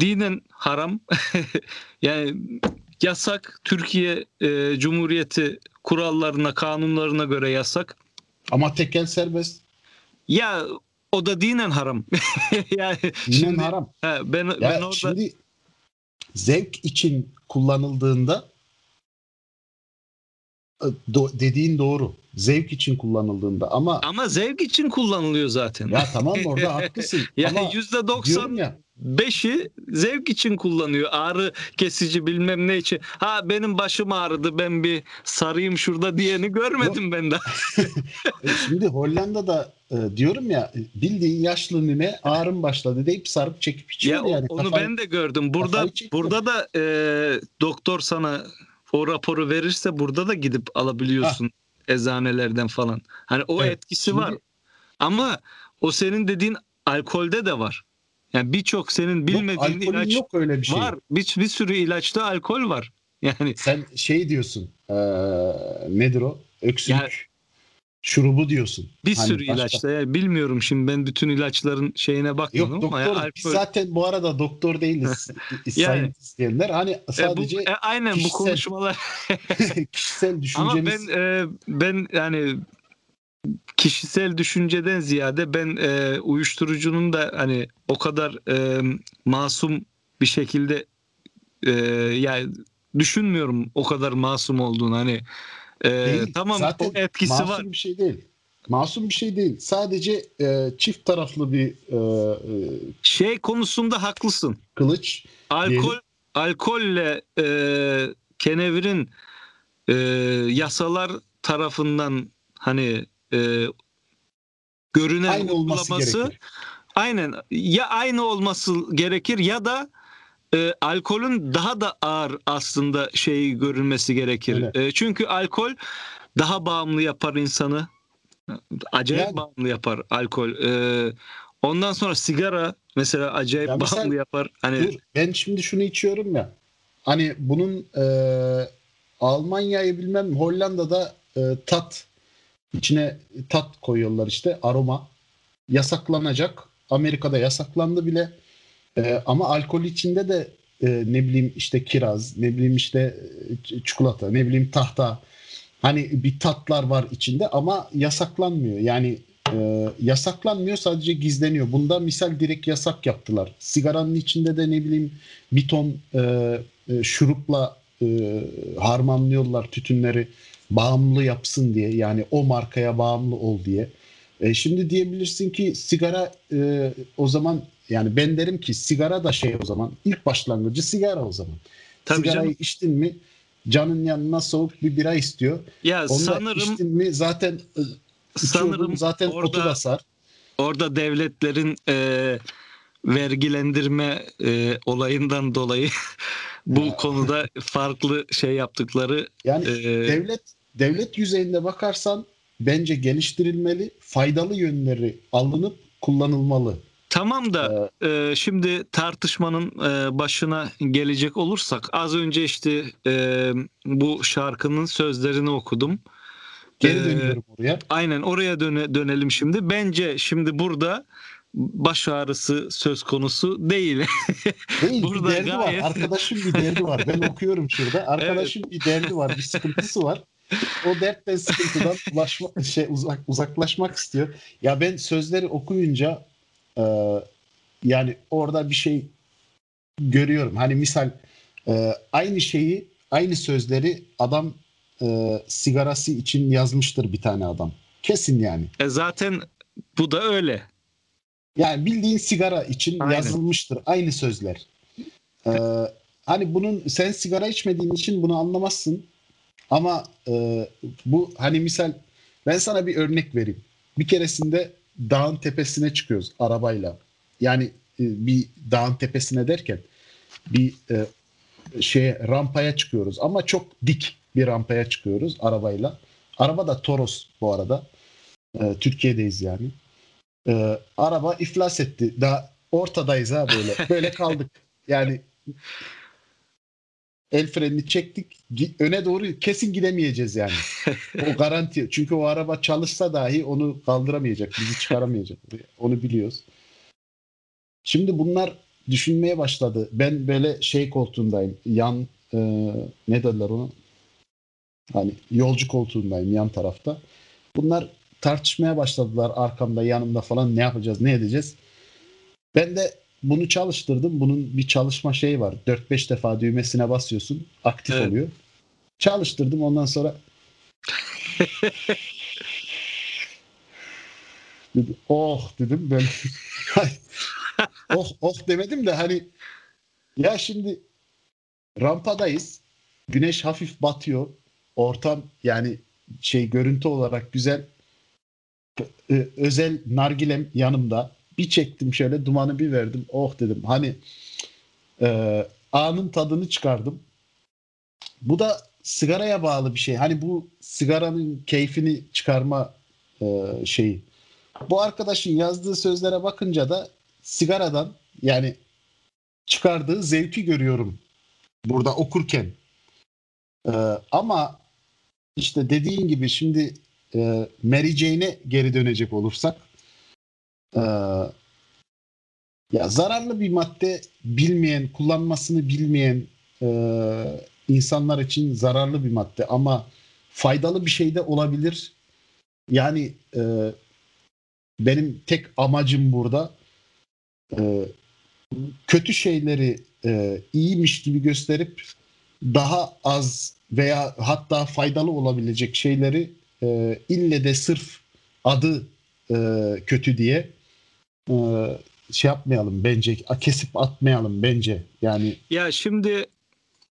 dinen haram yani yasak Türkiye e, Cumhuriyeti kurallarına kanunlarına göre yasak. ama tekel serbest. Ya o da dinen haram. yani Dinen şimdi haram. he, ben Ya ben orada şimdi zevk için kullanıldığında do- dediğin doğru. Zevk için kullanıldığında ama ama zevk için kullanılıyor zaten. ya tamam orada haklısın. yani yüzde diyorum 90 ya Beşi zevk için kullanıyor. Ağrı kesici bilmem ne için. Ha benim başım ağrıdı ben bir sarayım şurada diyeni görmedim ben daha. e, şimdi Hollanda'da e, diyorum ya bildiğin yaşlı nine ağrım başladı deyip sarıp çekip içiyor Ya yani. onu Kafayı- ben de gördüm. Burada burada da e, doktor sana o raporu verirse burada da gidip alabiliyorsun eczanelerden falan. Hani o Evet, etkisi şimdi- var. Ama o senin dediğin alkolde de var. Yani birçok senin Yok, bilmediğin alkolün ilaç yok öyle bir şey. var. Bir, bir sürü ilaçta alkol var. Yani Sen şey diyorsun. e, nedir o? Öksürük Ya- şurubu diyorsun. Bir Hani sürü başka- ilaçta ya bilmiyorum şimdi ben bütün ilaçların şeyine bakmadım Yok ama ya doktor biz zaten bu arada doktor değiliz. Yani. Diyenler hani E, bu- sadece e, aynen bu kişisel- konuşmalar kişisel ama düşüncemiz ben e, ben yani kişisel düşünceden ziyade ben e, uyuşturucunun da hani o kadar e, masum bir şekilde e, yani düşünmüyorum o kadar masum olduğunu hani e, Değil. tamam Zaten o etkisi masum var bir şey değil. Masum bir şey değil. Sadece e, çift taraflı bir e, e, şey konusunda haklısın kılıç. alkol Diyelim. alkolle e, kenevirin e, yasalar tarafından hani e, görünen Aynı olması uygulaması gerekir. aynen ya aynı olması gerekir ya da e, alkolün daha da ağır aslında şey görülmesi gerekir. Öyle. E, çünkü alkol daha bağımlı yapar insanı. Acayip Yani. bağımlı yapar alkol. E, ondan sonra sigara mesela acayip Ya mesela- bağımlı yapar. Hani Dur, ben şimdi şunu içiyorum ya. Hani bunun e, Almanya'yı bilmem Hollanda'da e, tat içine tat koyuyorlar işte aroma yasaklanacak. Amerika'da yasaklandı bile. E, ama alkol içinde de e, ne bileyim işte kiraz, ne bileyim işte e, çikolata, ne bileyim tahta. Hani bir tatlar var içinde ama yasaklanmıyor. Yani e, yasaklanmıyor sadece gizleniyor. Bunda misal direkt yasak yaptılar. Sigaranın içinde de ne bileyim bir ton e, e, şurupla e, harmanlıyorlar tütünleri bağımlı yapsın diye. Yani o markaya bağımlı ol diye. E, şimdi diyebilirsin ki sigara e, o zaman yani ben derim ki sigara da şey o zaman ilk başlangıcı sigara o zaman. Tabii Sigarayı canım. içtin mi canın yanına soğuk bir bira istiyor. ya Onu sanırım içtin mi zaten e, sanırım zaten otu orada basar. orada devletlerin e, vergilendirme e, olayından dolayı bu Ya. konuda farklı şey yaptıkları Yani e, devlet devlet yüzeyinde bakarsan bence geliştirilmeli, faydalı yönleri alınıp kullanılmalı. Tamam da e, şimdi tartışmanın e, başına gelecek olursak az önce işte e, bu şarkının sözlerini okudum. Geri Ee, dönüyorum oraya. Aynen oraya döne, dönelim şimdi. Bence şimdi burada baş ağrısı söz konusu değil. Değil burada bir derdi gayet- var. Arkadaşım bir derdi var. Ben okuyorum şurada. Arkadaşım bir derdi var, bir sıkıntısı var. O dertten sıkıntıdan ulaşma, şey uzak, uzaklaşmak istiyor. Ya ben sözleri okuyunca e, yani orada bir şey görüyorum. Hani misal e, aynı şeyi, aynı sözleri adam e, sigarası için yazmıştır bir tane adam. Kesin yani. E zaten bu da öyle. Yani bildiğin sigara için Aynen. yazılmıştır aynı sözler. Ee, hani bunun sen sigara içmediğin için bunu anlamazsın. Ama e, bu hani misal ben sana bir örnek vereyim. Bir keresinde dağın tepesine çıkıyoruz arabayla. Yani e, bir dağın tepesine derken bir şey rampaya çıkıyoruz ama çok dik bir rampaya çıkıyoruz arabayla. Araba da Toros bu arada. E, Türkiye'deyiz yani. Araba iflas etti. Daha ortadayız ha böyle. Böyle kaldık. Yani el frenini çektik. Öne doğru kesin gidemeyeceğiz yani. O garanti. Çünkü o araba çalışsa dahi onu kaldıramayacak. Bizi çıkaramayacak. Onu biliyoruz. Şimdi bunlar düşünmeye başladı. Ben böyle şey koltuğundayım. Yan e, ne derler ona? Hani yolcu koltuğundayım yan tarafta. Bunlar tartışmaya başladılar arkamda yanımda falan ne yapacağız ne edeceğiz. Ben de bunu çalıştırdım. Bunun bir çalışma şeyi var. 4-5 defa düğmesine basıyorsun. Aktif Evet. oluyor. Çalıştırdım ondan sonra Dedim, oh dedim ben oh oh demedim de hani ya şimdi rampadayız. Güneş hafif batıyor. Ortam yani şey görüntü olarak güzel. Ö- özel nargilem yanımda. Bir çektim şöyle dumanı bir verdim. Oh dedim. Hani e, anın tadını çıkardım. Bu da sigaraya bağlı bir şey. Hani bu sigaranın keyfini çıkarma e, şeyi. Bu arkadaşın yazdığı sözlere bakınca da sigaradan yani çıkardığı zevki görüyorum burada okurken. E, ama işte dediğin gibi şimdi e, Mary Jane'e geri dönecek olursak e, ya zararlı bir madde bilmeyen, kullanmasını bilmeyen e, insanlar için zararlı bir madde ama faydalı bir şey de olabilir. Yani e, benim tek amacım burada e, kötü şeyleri e, iyiymiş gibi gösterip daha az veya hatta faydalı olabilecek şeyleri e, ille de sırf adı e, kötü diye e, şey yapmayalım bence kesip atmayalım bence yani Ya şimdi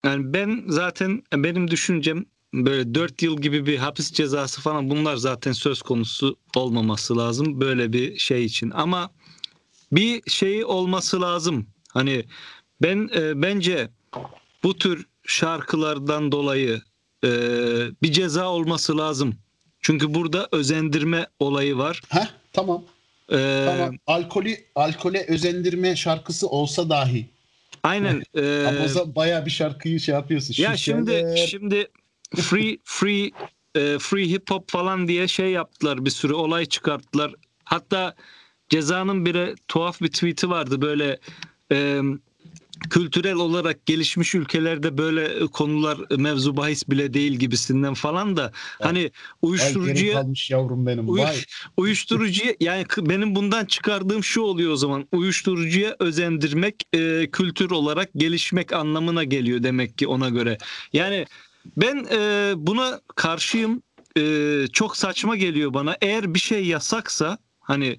yani ben zaten benim düşüncem böyle 4 yıl gibi bir hapis cezası falan bunlar zaten söz konusu olmaması lazım böyle bir şey için. Ama bir şey olması lazım. Hani ben e, bence bu tür şarkılardan dolayı e, bir ceza olması lazım. Çünkü burada özendirme olayı var. Heh, tamam E, tamam alkolü alkole özendirme şarkısı olsa dahi Aynen. e, bayağı bir şarkıyı şey yapıyorsun Ya şimdi Şişeler. şimdi free free e, free hip hop falan diye şey yaptılar bir sürü olay çıkarttılar. Hatta cezanın biri tuhaf bir tweet'i vardı böyle e, kültürel olarak gelişmiş ülkelerde böyle konular mevzu bahis bile değil gibisinden falan da hani Ay geri uyuşturucuya kalmış yavrum benim. Uy- uyuşturucuya yani benim bundan çıkardığım şu oluyor o zaman. Uyuşturucuya özendirmek e, kültür olarak gelişmek anlamına geliyor demek ki ona göre. Yani ben e, buna karşıyım. E, çok saçma geliyor bana. Eğer bir şey yasaksa hani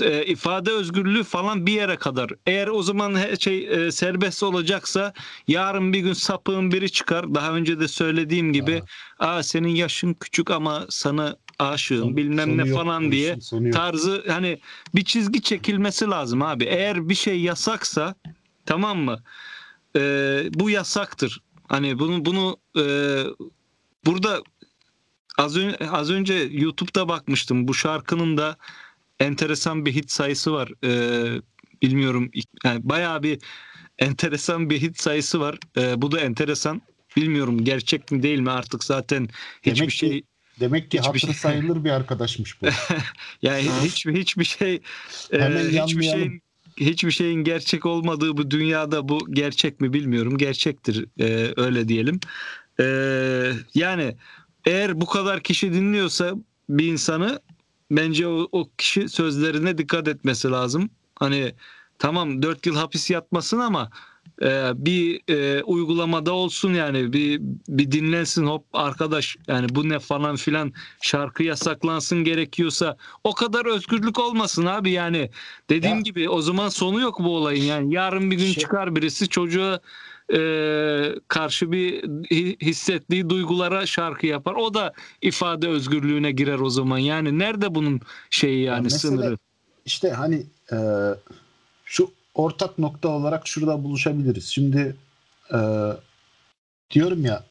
e, ifade özgürlüğü falan bir yere kadar. Eğer o zaman her şey e, serbest olacaksa yarın bir gün sapığın biri çıkar. Daha önce de söylediğim gibi aa senin yaşın küçük ama sana aşığım Son- bilmem sonu ne yok falan diye sonu yok. tarzı hani bir çizgi çekilmesi lazım abi. Eğer bir şey yasaksa tamam mı? Ee, bu yasaktır. Hani bunu bunu e, burada az önce az önce YouTube'da bakmıştım. Bu şarkının da enteresan bir hit sayısı var. Ee, bilmiyorum yani bayağı bir enteresan bir hit sayısı var. Ee, bu da enteresan. Bilmiyorum gerçek mi değil mi artık zaten hiçbir Demek ki- şey Demek ki Hiçbir hatırı şey- sayılır bir arkadaşmış bu. yani hiçbir hiçbir şey e, Hemen hiçbir yanmayalım. şeyin hiçbir şeyin gerçek olmadığı bu dünyada bu gerçek mi bilmiyorum. Gerçektir e, öyle diyelim. E, yani eğer bu kadar kişi dinliyorsa bir insanı bence o, o kişi sözlerine dikkat etmesi lazım. Hani tamam 4 yıl hapis yatmasın ama e, bir e, uygulamada olsun yani bir bir dinlensin hop arkadaş yani bu ne falan filan şarkı yasaklansın gerekiyorsa o kadar özgürlük olmasın abi yani dediğim Ya- gibi o zaman sonu yok bu olayın yani yarın bir gün Şey- çıkar birisi çocuğa e, karşı bir hi- hissettiği duygulara şarkı yapar. O da ifade özgürlüğüne girer o zaman. Yani nerede bunun şeyi yani mesele- sınırı? İşte hani e, şu ortak nokta olarak şurada buluşabiliriz. Şimdi e, diyorum ya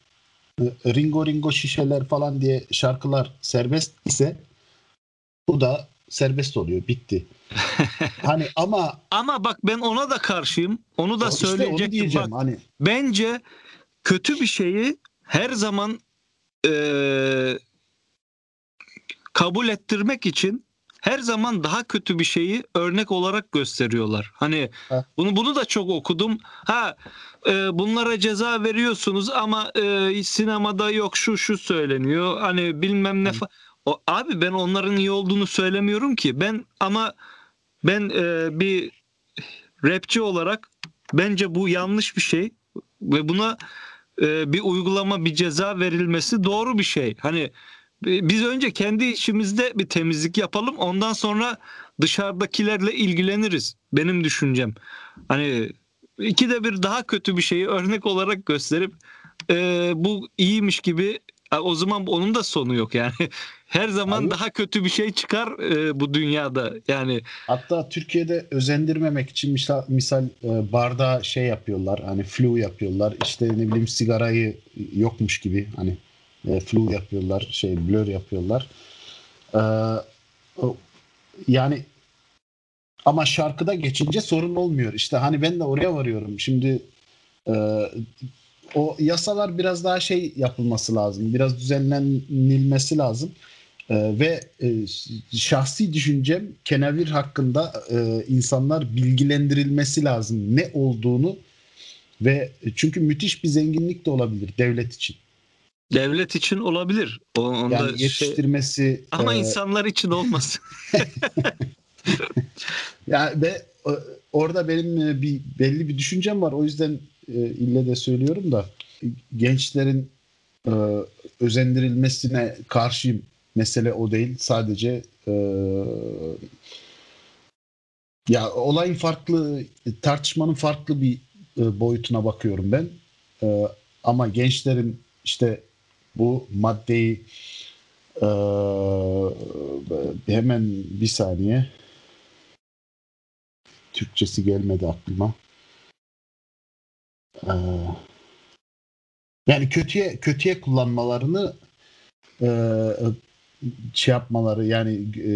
Ringo Ringo şişeler falan diye şarkılar serbest ise bu da serbest oluyor. Bitti. hani ama ama bak ben ona da karşıyım onu da işte onu diyeceğim. bak Hani bence kötü bir şeyi her zaman eee, kabul ettirmek için her zaman daha kötü bir şeyi örnek olarak gösteriyorlar. Hani Ha. bunu bunu da çok okudum. Ha e, bunlara ceza veriyorsunuz ama e, sinemada yok şu şu söyleniyor. Hani bilmem ne fa- o, abi ben onların iyi olduğunu söylemiyorum ki. Ben ama ben e, bir rapçi olarak bence bu yanlış bir şey ve buna e, bir uygulama bir ceza verilmesi doğru bir şey. Hani e, biz önce kendi içimizde bir temizlik yapalım ondan sonra dışarıdakilerle ilgileniriz benim düşüncem. Hani ikide bir daha kötü bir şeyi örnek olarak gösterip e, bu iyiymiş gibi o zaman onun da sonu yok yani. Her zaman Abi- daha kötü bir şey çıkar e, bu dünyada. Yani Hatta Türkiye'de özendirmemek için misal, misal e, bardağa şey yapıyorlar. Hani flu yapıyorlar. İşte ne bileyim sigarayı yokmuş gibi hani e, flu yapıyorlar. Şey blur yapıyorlar. E, o- yani ama şarkıda geçince sorun olmuyor. İşte hani ben de oraya varıyorum. Şimdi e, o yasalar biraz daha şey yapılması lazım. Biraz düzenlenilmesi lazım. Ee, ve e, şahsi düşüncem kenevir hakkında e, insanlar bilgilendirilmesi lazım ne olduğunu ve çünkü müthiş bir zenginlik de olabilir devlet için. Devlet için olabilir. O, onda Yani şey- yetiştirmesi ama e, insanlar için olmaz. Ya ve e, orada benim e, bir belli bir düşüncem var. O yüzden e, ille de söylüyorum da gençlerin e, özendirilmesine karşıyım. Mesele o değil. Sadece e, ya olayın farklı tartışmanın farklı bir e, boyutuna bakıyorum ben. E, ama gençlerin işte bu maddeyi e, hemen bir saniye Türkçesi gelmedi aklıma. Ee, yani kötüye kötüye kullanmalarını e, şey yapmaları yani e,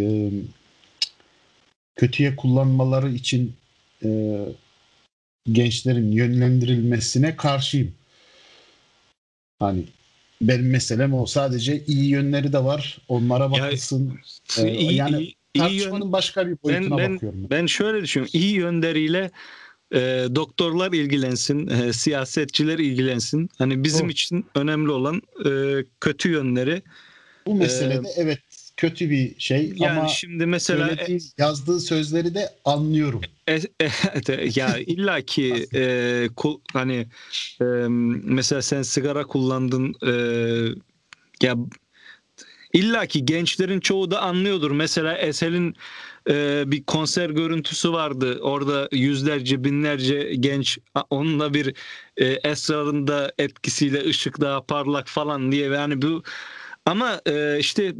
kötüye kullanmaları için e, gençlerin yönlendirilmesine karşıyım. Hani benim meselem o. Sadece iyi yönleri de var. Onlara bakılsın. Ee, iyi, yani iyi, iyi yön- başka bir boyutuna ben- bakıyorum. ben. Ben şöyle düşünüyorum. İyi yönleriyle e, doktorlar ilgilensin, e, siyasetçiler ilgilensin. Hani bizim Doğru. için önemli olan e, kötü yönleri. Bu meselede evet kötü bir şey Yani ama şimdi mesela söylediği, yazdığı sözleri de anlıyorum. E, e, evet, ya illaki e, kul- hani e, mesela sen sigara kullandın e, ya illaki gençlerin çoğu da anlıyordur. Mesela Esel'in e, bir konser görüntüsü vardı. Orada yüzlerce binlerce genç onunla bir e, esrarında etkisiyle ışık daha parlak falan diye yani bu ama e, işte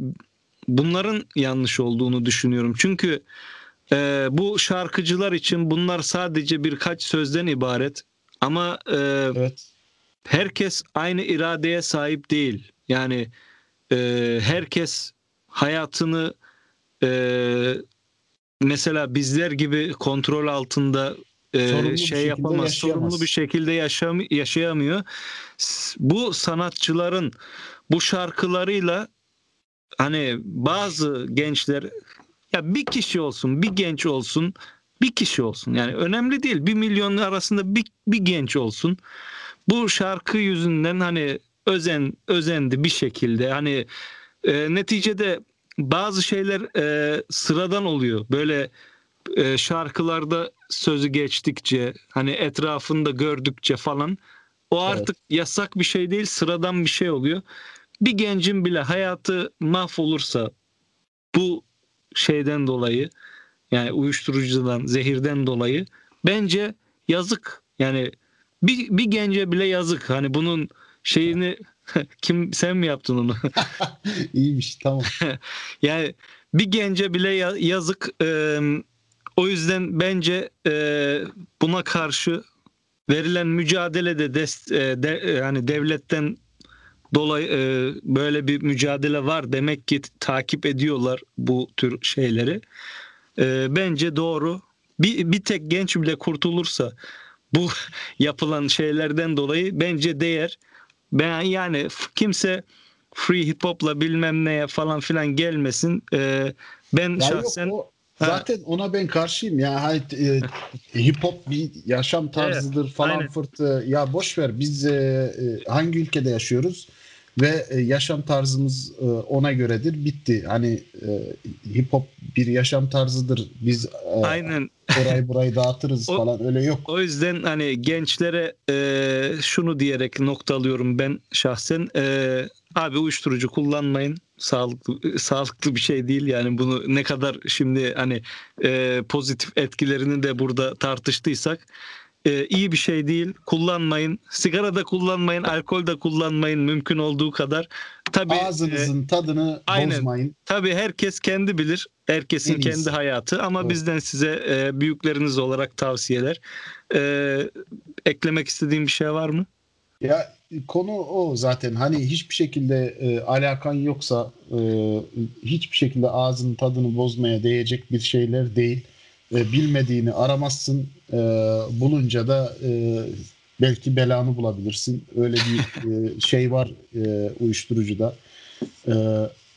bunların yanlış olduğunu düşünüyorum. Çünkü ee, bu şarkıcılar için bunlar sadece birkaç sözden ibaret ama e, Evet. herkes aynı iradeye sahip değil. Yani e, herkes hayatını e, mesela bizler gibi kontrol altında e, Sorumlu şey yapamaz, yaşayamaz. sorumlu bir şekilde yaşam yaşayamıyor. Bu sanatçıların bu şarkılarıyla hani bazı gençler ya bir kişi olsun, bir genç olsun, bir kişi olsun. Yani önemli değil. Bir milyon arasında bir, bir genç olsun. Bu şarkı yüzünden hani özen özendi bir şekilde. Hani e, neticede bazı şeyler e, sıradan oluyor. Böyle e, şarkılarda sözü geçtikçe, hani etrafında gördükçe falan o Evet. artık yasak bir şey değil, sıradan bir şey oluyor. Bir gencin bile hayatı mahvolursa bu şeyden dolayı yani uyuşturucudan, zehirden dolayı bence yazık. Yani bir, bir gence bile yazık. Hani bunun şeyini kim sen mi yaptın onu? İyiymiş tamam. yani bir gence bile ya- yazık. Ee, o yüzden bence e, buna karşı verilen mücadelede dest, e, de, yani devletten dolayı e, böyle bir mücadele var demek ki takip ediyorlar bu tür şeyleri. E, bence doğru. Bir, bir tek genç bile kurtulursa bu yapılan şeylerden dolayı bence değer. Ben yani kimse free hip hop'la bilmem neye falan filan gelmesin. E, ben Ya şahsen yok, o, zaten ona ben karşıyım ya. Hani, e, hip hop bir yaşam tarzıdır falan aynen. fırtı. Ya boş ver biz e, e, hangi ülkede yaşıyoruz ve e, yaşam tarzımız e, ona göredir. Bitti. Hani e, hip hop bir yaşam tarzıdır. Biz e, aynen orayı burayı dağıtırız O- falan öyle yok. O yüzden hani gençlere e, şunu diyerek noktalıyorum ben şahsen. E, abi uyuşturucu kullanmayın. Sağlıklı sağlıklı bir şey değil yani bunu ne kadar şimdi hani e, pozitif etkilerini de burada tartıştıysak e, iyi bir şey değil. Kullanmayın. Sigara da kullanmayın, alkol de kullanmayın mümkün olduğu kadar. Tabii e, Ağzınızın tadını aynen. bozmayın. Tabii herkes kendi bilir. Herkesin En iyisi. kendi hayatı ama Doğru. bizden size e, büyükleriniz olarak tavsiyeler. E, eklemek istediğim bir şey var mı? Ya konu o zaten hani hiçbir şekilde e, alakan yoksa e, hiçbir şekilde ağzının tadını bozmaya değecek bir şeyler değil. E, bilmediğini aramazsın e, bulunca da e, belki belanı bulabilirsin. Öyle bir e, şey var e, uyuşturucuda. E,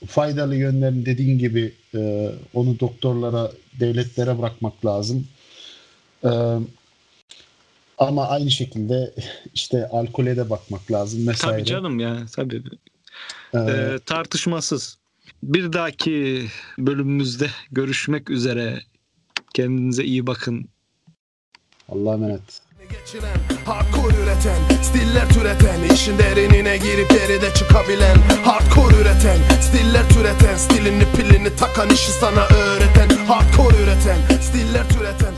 faydalı yönlerini dediğin gibi e, onu doktorlara, devletlere bırakmak lazım. E, Ama aynı şekilde işte alkole de bakmak lazım vesaire. Tabii canım ya tabii. Ee, Ee, tartışmasız. Bir dahaki bölümümüzde görüşmek üzere. Kendinize iyi bakın. Allah'a emanet. Geçiren, hardcore üreten, stiller türeten işin derinine girip deride çıkabilen Hardcore üreten, stiller türeten Stilini pilini takan işi sana öğreten Hardcore üreten, stiller türeten